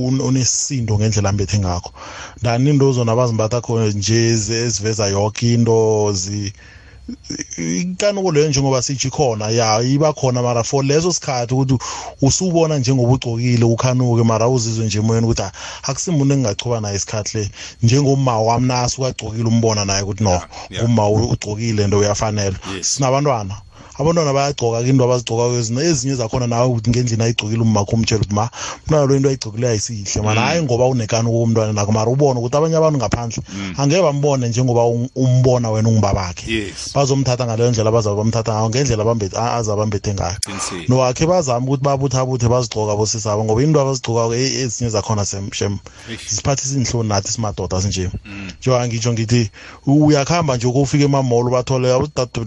[SPEAKER 21] un- unesisindo ngendlela ambethe ngakho. Ndani into zona abazimbatha khona nje ezi- eziveza yonke into zi ikanuko leyo njengoba sitsho khona ya iba khona mara for leso sikhathi ukuthi usubona njengoba ugcokile ukhanuke mara uzizwe nje emoyeni ukuthi akusimuntu engingachoba naye isikhathi le. Njengomma wami nasi ukagcokile umbona naye ukuthi no umma ugcokile nto uyafanelwa sinabantwana? abantwana bayagcoka into abazigcoka ezinye zakhona nawe ukuthi ngendlela ayigcokile ummakho umtshela ukuthi ma mntwana lo into ayigcokileyo ayisihle mana hayi ngoba unekani komntwana nakho mara ubone ukuthi abanye abantu ngaphandle angeke bambone njengoba um- umbona wena ungubabakhe.
[SPEAKER 1] Yes.
[SPEAKER 21] Bazomthatha ngaleyo ndlela bazabe bamthatha ngayo ngendlela abambe- a- azabe ambethe ngayo. Nowakhe bazame ukuthi babuthabuthe bazigcoka bosisabo ngoba into abazigcokako e- ezinye zakhona shem zisiphathisa iinhloni nathi simadoda sinje. Njengoba ngitsho ngithi uyakuhamba nje ukufika emamolo bathole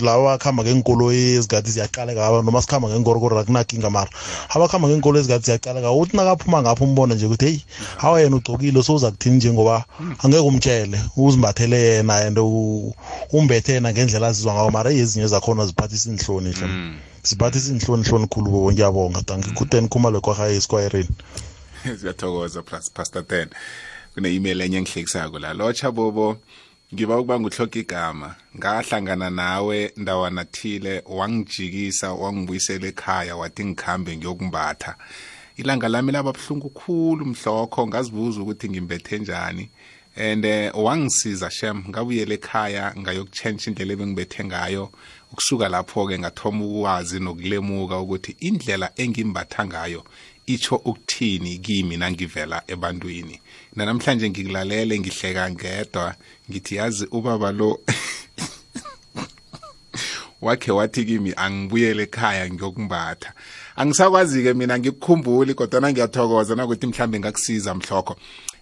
[SPEAKER 21] laba akhamba ngeenkoloyi ezikade ziyaqaleka aba noma sikhamba ngeenkorokoro akunakinga mara. Abakhamba ngeenkolo ezikade ziyaqaleka uthi nakaphuma ngapho umbone nje ukuthi heyi hawa yena ugcokile so uza kuthini njengoba angeke umtshele uzimbathele yena and u- umbethe yena ngendlela azizwa ngayo mara ezinye zakhona ziphathisa iinhloni hle. Ziphathisa iinhloni hloni khulu bobo ngiyabonga. Tanki kuteni khumalo kwahaye esikwayereni
[SPEAKER 1] siyathokoza plus pastor 10 kune-email enye engihlekisako la. Lotsha bobo ngiba ukuba nguhloka igama ngahlangana nawe ndawana thile wangijikisa wangibuyisela ekhaya wathi ngikhambe ngiyokumbatha. Ilanga lami laba buhlungu khulu mhlokho ngazibuza ukuthi ngimbethe njani and eh, wangisiza shem ngabuyela ekhaya ngayokutshentsha indlela ebengibethe ngayo. Ukusuka lapho-ke ngathoma ukwazi nokulemuka ukuthi indlela engimbatha ngayo itsho ukuthini kimi nangivela ebantwini. Nanamhlanje ngikulalele ngihleka ngedwa. Ngithi yazi ubaba lo wakhe wathi kimi angibuyele ekhaya ngiyokumbatha. Angisakwazi-ke mina ngikukhumbuli kodwana ngiyathokoza nakuthi mhlambe ngakusiza mhlokho.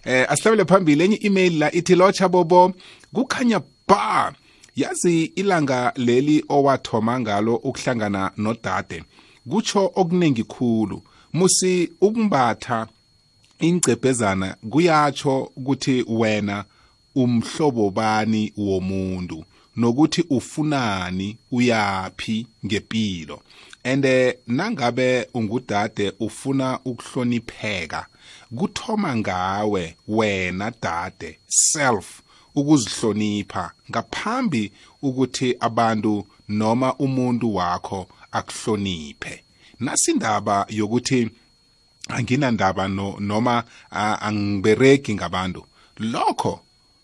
[SPEAKER 1] Eh asihlabele phambili enye email la ithi lotsha bobo kukhanya ba yazi ilanga leli owathoma ngalo ukuhlangana nodade kutsho okuningi khulu. Musi ukumbatha ingcebhezana kuyatsho ukuthi wena umhlobo bani womuntu nokuthi ufunani uyaphi ngempilo. Ande nangabe ungudade ufuna ukuhlonipheka kuthoma ngawe wena dade self ukuzihlonipha ngaphambi ukuthi abantu noma umuntu wakho akuhloniphe. Nasindaba yokuthi anginandaba no, noma angibereki ngabantu. Lokho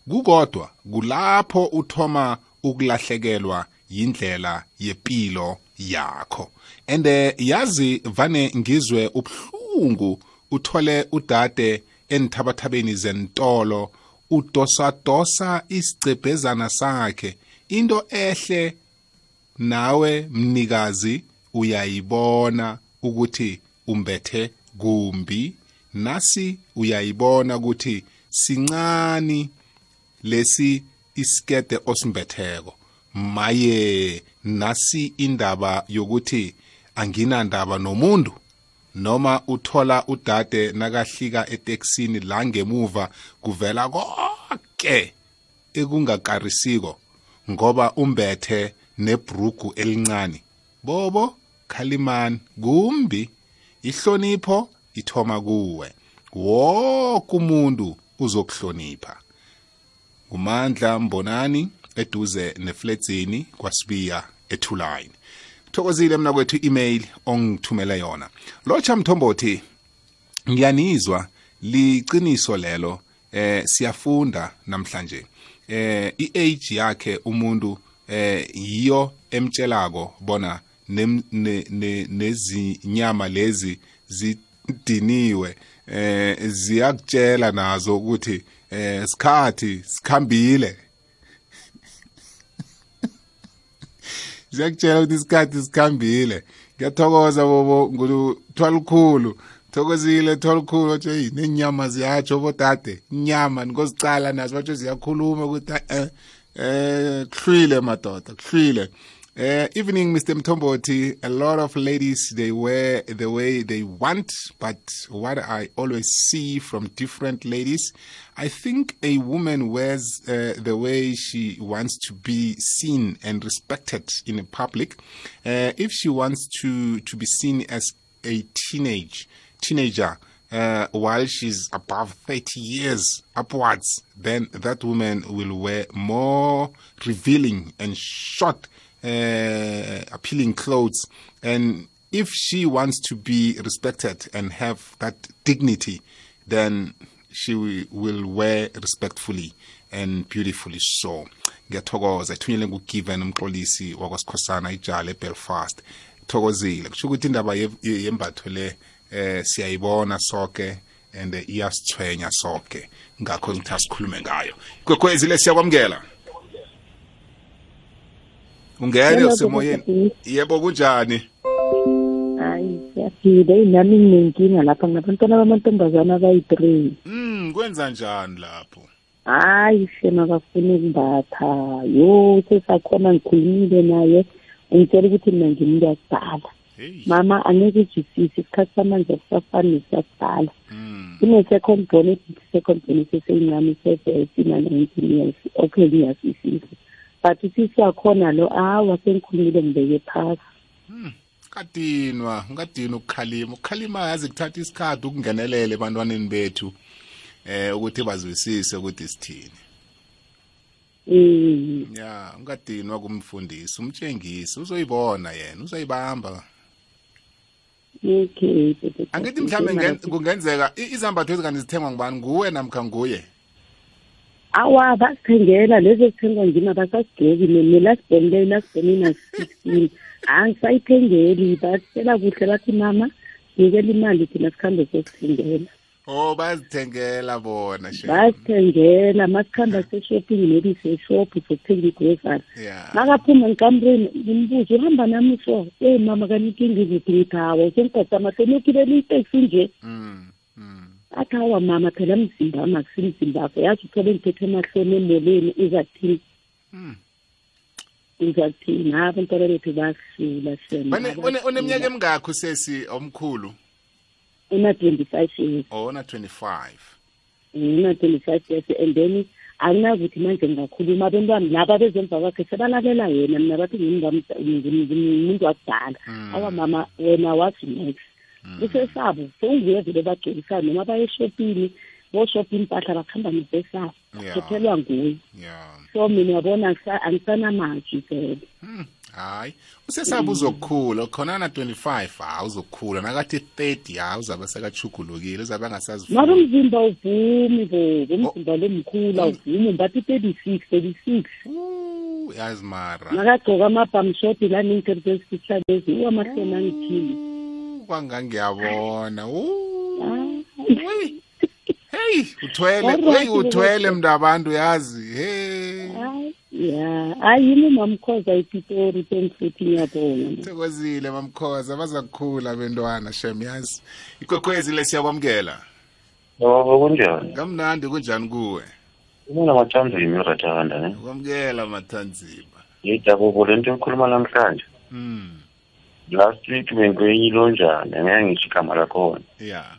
[SPEAKER 1] kukodwa kulapho uthoma ukulahlekelwa yindlela yempilo yakho. Ende yazi vane ngizwe ubuhlungu uthole udade enthabathabeni zentolo udosadosa isicebhezana sakhe. Into ehle nawe mnikazi uyayibona ukuthi umbethe kumbi nasi uyayibona ukuthi sincani lesi isikede osimbetheko maye nasi indaba yokuthi anginandaba nomuntu. Noma uthola udade nakahlika eteksini la ngemuva kuvela konke ekungakarisiko ngoba umbethe nebrugu elincane. Bobo khalimani kumbi. Ihlonipho ithoma kuwe. Wonke umuntu uzokuhlonipha. Ngumandla mbonani eduze nefledzini kwasibiya ethuline thokozile mna kwethu email ongithumele yona. Lotsha mthombothi ngiyanizwa liciniso lelo eh siyafunda namhlanje. Eh iage yakhe umuntu eh yiyo emtshelako bona nezinyama lezi zidiniwe eh ziyakutshela nazo ukuthi eh sikhathi sikhambile. Ziyakutshela ukuthi isikhathi sikhambile. Ngiyathokoza bobo nguluthwalukhulu thokozile thwalukhulu batsho eyi nenyama ziyatsho bodade inyama nikozicala nazo batsho ziyakhuluma ukuthi eh eh kuhlwile madoda kuhlwile. Uh, evening, Mr. Mtomboti. A lot of ladies, they wear the way they want, but what I always see from different ladies, I think a woman wears uh, the way she wants to be seen and respected in the public. Uh, if she wants to, to be seen as a teenage teenager, uh, while she's above 30 years upwards, then that woman will wear more revealing and short uh, appealing clothes. And if she wants to be respected and have that dignity, then she will, wear respectfully and beautifully so. ngiyathokoza. Ithunyele ngugiven umxolisi wakwasikhosana ijala ebelfast thokozile. Kusho ukuthi indaba yembatho le eh siyayibona soke and iyasithwenya soke. Ngakho ngithi asikhulume ngayo. Kwekwezi le siyakwamukela ungene usemoyeni yebo kunjani?
[SPEAKER 22] Hayi siyaphila. Nami nginenkinga lapha ngabantwana bamantombazana abayi-three.
[SPEAKER 1] Mm kwenza njani lapho?
[SPEAKER 22] Hayi shema bafuna ukumbatha. Yo sesakhona ngikhulumile naye. Ungitshela ukuthi mina ngimuntu yakudala mama angeke ujisise isikhathi samanje akusafani nesakudala kune-second born ethi second born eseseyincane sina-nineteen years. Okay ngiyasisisa but usisi wakhona lo awa sengikhulumile ngibeke phasi
[SPEAKER 1] kadinwa ungadini ukukhalima. Ukukhalima yazi kuthatha isikhathi ukungenelele ebantwaneni bethu eh ukuthi bazwisise ukuthi sithini. Ya ungadinwa kumfundisi umtshengisi. Uzoyibona yena uzoyibamba.
[SPEAKER 22] Okay
[SPEAKER 1] angithi mhlawumbe kungenzeka izambatho ezikani zithengwa ngubani? Nguwe namkha nguye?
[SPEAKER 13] Awa basithengela lezi ezithengwa ngimi abasasigqoki nelasibhoni leyo lasibhoni ina-sixteen angisayithengeli basitshela kuhle bathi mama nikela imali thina sikhambe sosithengela
[SPEAKER 1] oh bazithengela bona she
[SPEAKER 13] basithengela masikhamba se-shopping maybe seshop sokuthenga igrosari
[SPEAKER 1] yeah
[SPEAKER 13] makaphuma ngikamreni ngimbuze uhamba nami so? Eyi mama kaninkinga iziphi ngithi hawa sengigasamahloni ukibela iteksi nje. Athi hawa mama phela mzimba wami akusimzimba wakho yazi uthole ngithethe emahloni emoleni uzakuthini uzakuthini ha abantwana bethu
[SPEAKER 1] une- uneminyaka emingakho sesi omkhulu
[SPEAKER 13] una-twenty-five years
[SPEAKER 1] ona 25
[SPEAKER 13] una-twenty-five years and then anginazi ukuthi manje ngingakhuluma abantwana laba bezemva kwakhe sebalalela yena mina bathi ngimuntu wakudala awa mama wena wathi next kusesabo seunguye vele bagcolisana noma baye eshopini boshopha impahla bakuhamba nesesabo
[SPEAKER 1] Yeah.
[SPEAKER 13] khethelwa nguye.
[SPEAKER 1] Yeah.
[SPEAKER 13] So mina yabona angisa- angisanamazwi vele
[SPEAKER 1] hayi. Usesaba uzokukhula khona na 25 ha uzokukhula nakathi 30 ha uzabe sekachugulukile uzabe angasazi
[SPEAKER 13] mara umzimba uvumi bobo umzimba lo mkhulu awuvumi umbathi thirty-six thirty-six.
[SPEAKER 1] Yazi mara.
[SPEAKER 13] Nakagcoka amabhamshoti la
[SPEAKER 1] kwangangiyabona. Hey uthwele
[SPEAKER 13] Alright,
[SPEAKER 1] hey uthwele
[SPEAKER 13] bobo.
[SPEAKER 1] mntu abantu yazi hey.
[SPEAKER 13] Ya hayi yini mamkhoza ipitori tenfuthi ngiyabonga
[SPEAKER 1] thokozile mamkhoza baza kukhula bentwana shem yazi. Ikwekhwezi le siyakwamukela
[SPEAKER 23] yebo kunjani?
[SPEAKER 1] Kamnandi kunjani kuwe?
[SPEAKER 23] Umona mathanzima irathanda ne?
[SPEAKER 1] Kwamukela mathanzima.
[SPEAKER 23] Yidabuko le nto ekhuluma namhlanje.
[SPEAKER 1] Mm
[SPEAKER 23] last week bengikwenye ilonjana ngeke ngisho igama lakhona
[SPEAKER 1] yeah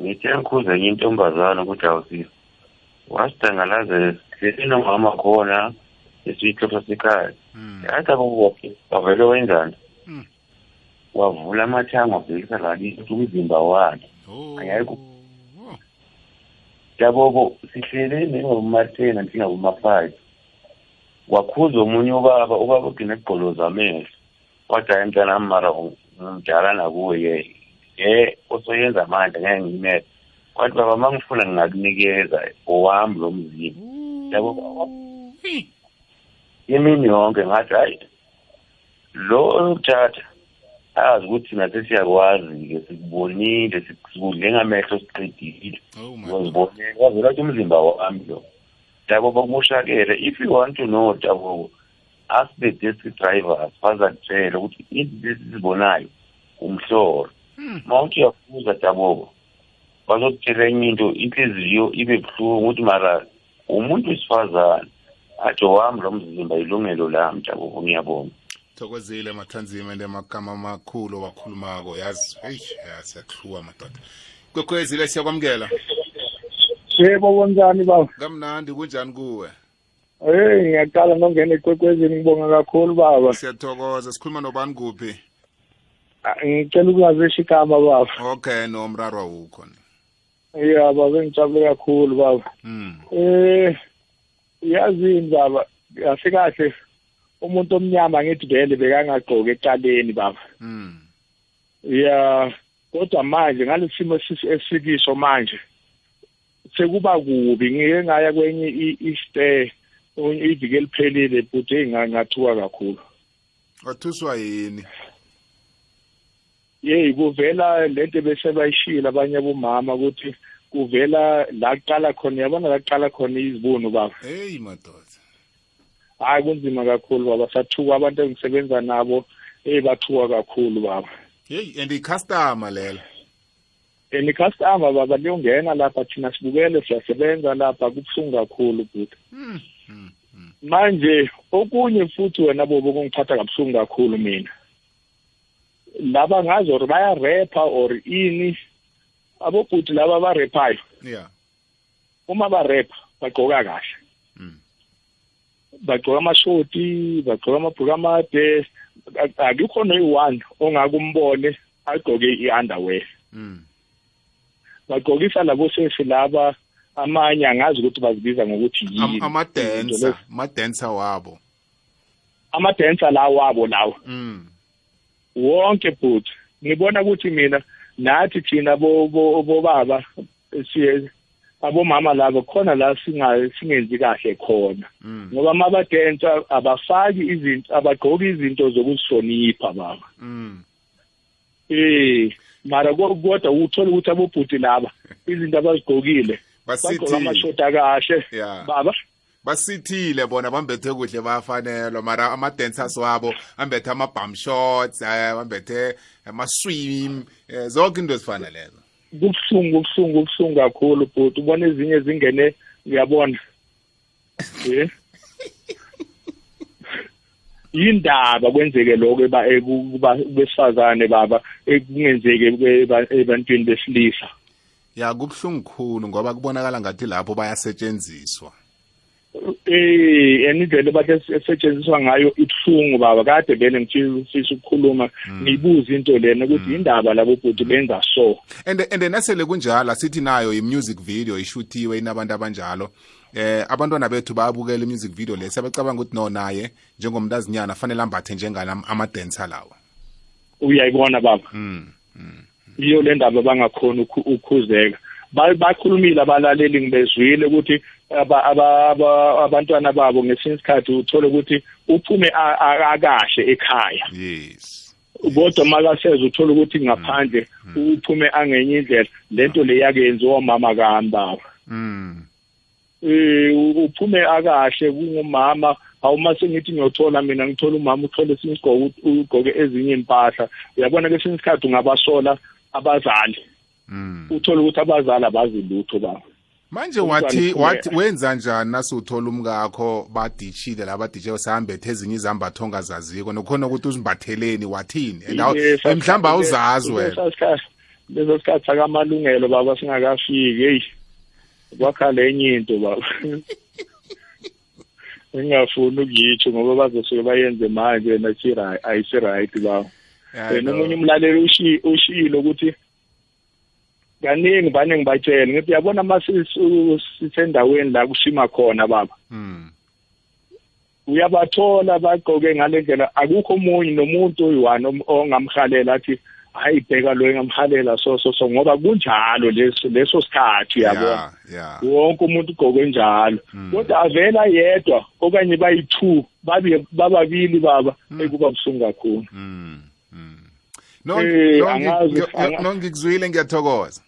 [SPEAKER 23] ngithe ngikhuze enye intombazana ukuthi awusisi wasidangalaze sihleli nomama khona esiyihloso sekhaya yathi abo wavele wenzani? Wavula amathanga wavelisa lakithi umzimba wakhe. Angeke yabobo sihlele nengomathena njengaboma-five wakhuza omunye ubaba ubaba ugcine egqoloza amehlo. Wathi hayi mntanami mara ngimdala nakuwe ye ye osoyenza amandla ngeke ngimele kwathi baba ma ngifuna ngingakunikeza owami lo mzimba yabo imini yonke ngathi hayi lo okuthatha azi ukuthi thina sesiyakwazi-ke sikubonile sikudle ngamehlo siqedile. Wazibonile wazela ukuthi umzimba wami lo. Dabo bakumoshakele if you want to know dabo ask the taxi drivers bazakutshela ukuthi izinto esizibonayo umhlolo. Ma uthi uyafuza dabobo bazokutshela enye into inhliziyo ibe buhlungu ukuthi mara umuntu wesifazane athi wami lo mzimba ilungelo lami dabobo ngiyabonga.
[SPEAKER 1] Thokozile mathanzima ende magama amakhulu owakhulumako. Yazi heyi siyahluwa madoda. Kwekhwezi le siyakwamukela?
[SPEAKER 24] Yebo bonjani baba?
[SPEAKER 1] Kamnandi kunjani kuwe?
[SPEAKER 24] Hey ngiyaqala nongena ekwekwezini ngibonga kakhulu baba.
[SPEAKER 1] Siyathokoza. Sikhuluma nobani kuphi?
[SPEAKER 24] Ah, ngicela ukungazisho igama baba.
[SPEAKER 1] Okay nomraro awukho.
[SPEAKER 24] Ya baba ngijabule kakhulu baba.
[SPEAKER 1] Mm.
[SPEAKER 24] eh yazini baba kahle kahle umuntu omnyama ngithi vele bekangagqoki ecaleni baba.
[SPEAKER 1] Mm.
[SPEAKER 24] ya kodwa manje ngalesimo esikiso manje sekuba kubi. Ngike ngaya kwenye i- i-stay iviki eliphelile nga- ngathuka kakhulu.
[SPEAKER 1] Wathuswa yini?
[SPEAKER 24] Yeyi kuvela lento bese bayishile abanye abomama ukuthi kuvela la kuqala khona yabona la kuqala khona izibunu baba?
[SPEAKER 1] Heyi madoda.
[SPEAKER 24] Hayi kunzima kakhulu baba sathuka abantu engisebenza nabo eyi bathuka kakhulu baba.
[SPEAKER 1] Heyi and icustomer lela
[SPEAKER 24] and icustomer baba liyongena lapha thina sibukele siyasebenza lapha kubuhlungu kakhulu buti manje okunye futhi wena bobo kungiphatha kabuhlungu kakhulu mina. Laba ngazi or bayarepa or ini? Abobhuti laba barephayo?
[SPEAKER 1] Yeah.
[SPEAKER 24] Uma barepa bagqoka kahle. Bagqoka amashoti bagqoka amabhuku amade. Akukho noyi-one ongake umbone agqoke i-underwear.
[SPEAKER 1] Mm.
[SPEAKER 24] bagqokisa labo sesi laba amanye angazi ukuthi bazibiza ngokuthi yini.
[SPEAKER 1] amadancer amadancer wabo.
[SPEAKER 24] Amadensa la wabo lawo
[SPEAKER 1] mm.
[SPEAKER 24] wonke bhuti ngibona ukuthi mina nathi thina bo- bo- bobaba siye abomama labo khona la singa singenzi kahle khona. Ngoba mabadensa abafaki izinto abagqoki izinto zokuzihlonipha baba. Eh mara ko- kodwa uthola ukuthi abobhuti laba izinto abazigqokile bagqoka amashota kahle
[SPEAKER 1] Yeah.
[SPEAKER 24] baba?
[SPEAKER 1] Basithile bona bambethe kuhle bayafanelwa. Mara ama-dancers wabo bambethe ama-bum shots eh, bambethe ama-swim eh, zonke into ezifana lezo.
[SPEAKER 24] Kubuhlungu kubuhlungu kubuhlungu kakhulu bhuti ubona ezinye zingene uyabona. Eh yindaba kwenzeke lokho eba- eku- kuba- besifazane baba ekungenzeki eba- ebantwini besilisa.
[SPEAKER 1] Ya kubuhlungu khulu ngoba kubonakala ngathi lapho bayasetshenziswa.
[SPEAKER 24] Eh and indlela bathe esetshenziswa ngayo ibuhlungu baba kade vele ngifisa ukukhuluma ngibuza into lena ukuthi indaba labo bhuti benza so.
[SPEAKER 1] And and nasele kunjalo sithi nayo i-music video ishuthiwe inabantu abanjalo. Eh abantwana bethu bayabukela i-music video le sebecabanga ukuthi no naye njengomuntu azinyana fanele ambathe njengala amadancer lawa.
[SPEAKER 24] Uyayibona baba.
[SPEAKER 1] Mm.
[SPEAKER 24] Iyo le ndaba bangakhona ukhu- ukukhuzeka. Ba- bakhulumile abalaleli ngibezwile ukuthi aba- aba- aba- abantwana babo ngesinye isikhathi uthole ukuthi uphume akahle ekhaya.
[SPEAKER 1] Yes.
[SPEAKER 24] Kodwa makaseza uthola ukuthi ngaphandle uphume angenye indlela lento le yakenziwa omama kami baba
[SPEAKER 1] mm.
[SPEAKER 24] eh u- uphume akahle kungumama awuma sengithi ngiyothola mina ngithola umama uthole esinye isigqoko ugqoke ezinye impahla uyabona kesinye isikhathi ungabasola abazali. Uthole ukuthi abazali abazi lutho baba
[SPEAKER 1] manje wathi wathi wenza njani nasuthola umkakho badishile laba DJ usahambethe ezinye izambatho ongazaziko nokhona ukuthi uzimbatheleni wathini? Eh, mhlawumbe awuzazi wena
[SPEAKER 24] leso sikhathi sakamalungelo baba singakafiki heyi kwakhala enye into baba. Engingafuni ukuyitsho ngoba bazosuke bayenze manje nathi ayisi-right baba. Nomunye umlaleli ushi- ushilo ukuthi kaningi vane ngibatshele ngithi yabona ma sisu- sisendaweni la kushima khona baba.
[SPEAKER 1] Mm.
[SPEAKER 24] uyabathola bagqoke ngale ndlela. Akukho omunye nomuntu oyi-one ongamhalela athi hayi bheka lo engamhalela so so so ngoba kunjalo leso leso sikhathi uyabona
[SPEAKER 1] yeah
[SPEAKER 24] wonke umuntu ugqoke njalo. Kodwa avela yedwa okanye bayi-two babi- bababili baba ekuba buhlungu kakhulu.
[SPEAKER 1] No
[SPEAKER 24] Eh,
[SPEAKER 1] no,
[SPEAKER 24] angazi-
[SPEAKER 1] ngi- ngi-
[SPEAKER 24] anga-
[SPEAKER 1] no ngikuzwile ngiyathokoza.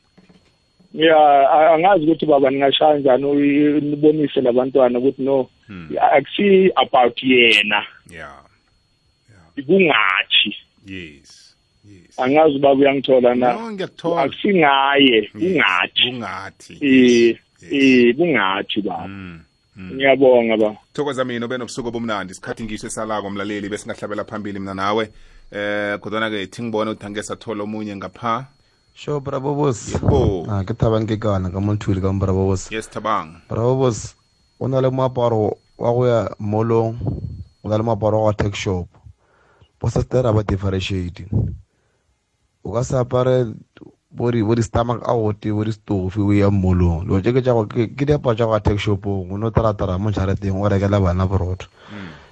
[SPEAKER 24] Ya a- angazi ukuthi baba ningashaya njani uyi- nibonise labantwana ukuthi no akusi about yena.
[SPEAKER 1] Yeah
[SPEAKER 24] kungathi
[SPEAKER 1] yes
[SPEAKER 24] angazi ubaba uyangithola na?
[SPEAKER 1] No, ngiyakuthola.
[SPEAKER 24] akusingaye kungathi.
[SPEAKER 1] kungathi.
[SPEAKER 24] Eh eh kungathi baba. Ngiyabonga ba
[SPEAKER 1] thokoza mina ube nobusuku obumnandi. Isikhathi ngiso esalako mlaleli bese ngahlabela phambili mina nawe. Eh kodwana-ke thi ngibone ukuthi angeke sathola omunye ngapha.
[SPEAKER 25] Sure
[SPEAKER 1] Yebo.
[SPEAKER 25] ah ke thabang ke kana ka monthuli ka bravo boss
[SPEAKER 1] yes thabang.
[SPEAKER 25] Bravo boss o na le moaparo wa go ya molong o na le moaparo wa tech shop. Bosa stera ba differentiate o ka se apare bo di bo di stomach out bo di stofi o ya molong lo go ke ke diaparo tša go ya tech shop o no taratara mo jareteng o rekela bana borotho.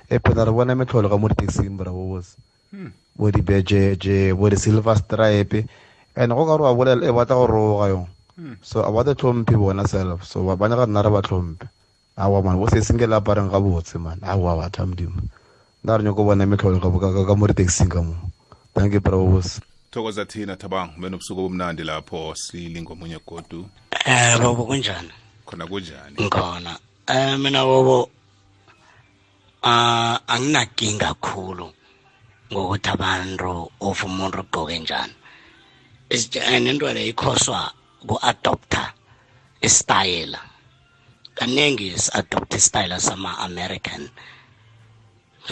[SPEAKER 25] E phela re bona metlholo ka mo di-taxing bravo boss bo di-bejeje bo di-silver stripe. And go ka re wa bolela e batla go roga yong so a ba te tlhomphe bona self. So ba bana ga nna re ba tlhomphe. Awa man bo se senge le apareng ga botse man. Awa batha modimo. Nna re nyako bona metlholo ka ka- ka- ka mo re taxing ka mo. Thank you bravo boss.
[SPEAKER 1] Thokoza thina thabang. Ube nobusuku obumnandi lapho silingomunye godu.
[SPEAKER 26] Eh bobo kunjani?
[SPEAKER 1] khona kunjani?
[SPEAKER 26] Ngikhona. Eh mina bobo ah anginakinga kakhulu ngokuthi abantu of umuntu ugqoke njani. Isijane into le ikhoswa ku-adopter istyle. Kaningi si-adopter istyle sama-American.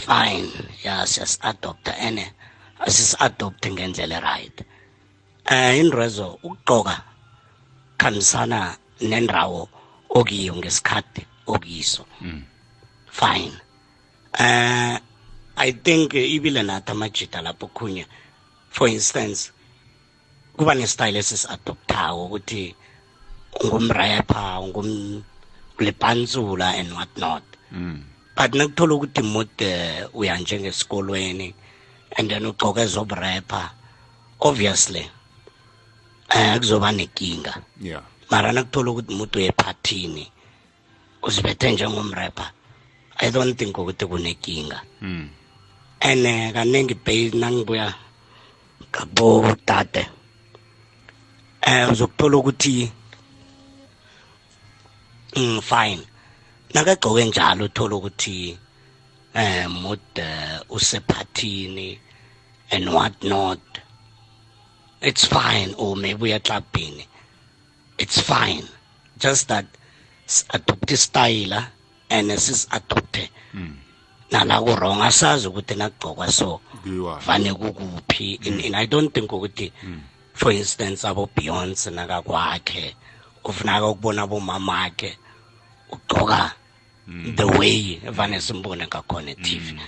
[SPEAKER 26] Fine, ya siyasi-adopter ene asisi-adopte ngendlela right. Eh indrezo ukugqoka khambisana nendawo okiyo ngesikhathi okiso fine uh i think ibile nathi amajida lapho khunye for instance kuba nesitayile esisi-adoptawo ukuthi ungumrapper ungumlipanzula and what not. But nakuthola ukuthi mude uya njengesikolweni and then ugcoke zoburapper obviously eh kuzoba nenkinga
[SPEAKER 1] yeah.
[SPEAKER 26] Mara nakuthola ukuthi umuntu uyephathini uzibethe njengomrapper i don't think ukuthi kunenkinga
[SPEAKER 1] Mm.
[SPEAKER 26] Eh, kaningi base nangibuya ngabo tate eh uzokuthola ukuthi mm fine. Nakagcoke njalo uthola ukuthi eh mod usephathini and what not. It's fine or maybe uya clubini it's fine. Just that s- adopt style and sis adopt nala ku wrong asazi ukuthi nakugcokwa so vane kukuphi? And, i don't think ukuthi for instance abo beyonce nakakwakhe ufunaka ukubona abomamakhe ugqoka the way vane simbone ngakhona e-tv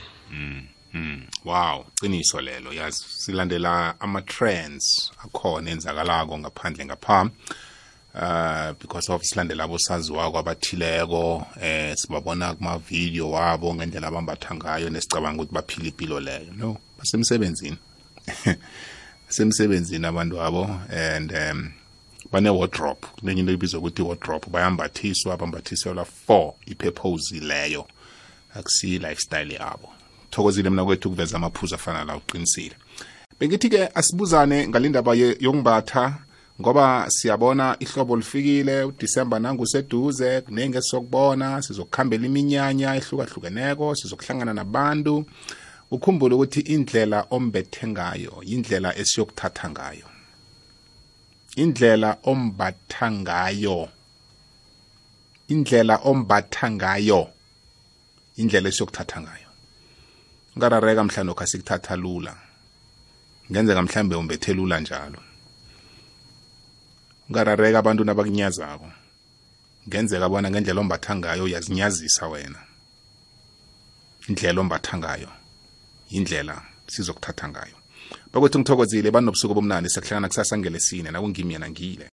[SPEAKER 1] Mm. Wow, qiniso lelo. Yazi silandela ama trends akhona enzakalako ngaphandle ngapha. Uh because of silandela abosaziwako abathileko eh sibabona kuma video wabo ngendlela abambatha ngayo nesicabanga ukuthi baphila impilo leyo. No, basemsebenzini. Basemsebenzini abantu abo and um bane wardrobe. Kunenye into ibizwa ukuthi wardrobe bayambathiswa bambathiselwa for ipurpose leyo. Akusi lifestyle yabo. thokozile mina kwethu ukuveza amaphuzu afana la uqinisile bengithi-ke asibuzane ngalindaba yokumbatha ngoba siyabona ihlobo lifikile udisemba nanguseduze kuningi esizokubona sizokuhambela iminyanya ehlukahlukeneko sizokuhlangana nabantu. Ukhumbule ukuthi indlela ombethe ngayo indlela esiyokuthatha ngayo. Indlela ombatha ngayo indlela ombatha ngayo indlela esiyokuthatha ngayo. Ungarareka mhlawumbe okha sikuthatha lula. Ngenzeka mhlawumbe umbethe lula njalo. Ungarareka abantu nabakunyazako. Ngenzeka bona ngendlela ombatha ngayo uyazinyazisa wena. Indlela ombatha ngayo indlela sizokuthatha ngayo. Bakwethu ngithokozile banobusuku bomnandi sekuhlangana kusasa ngelesine nakungimi yena ngile.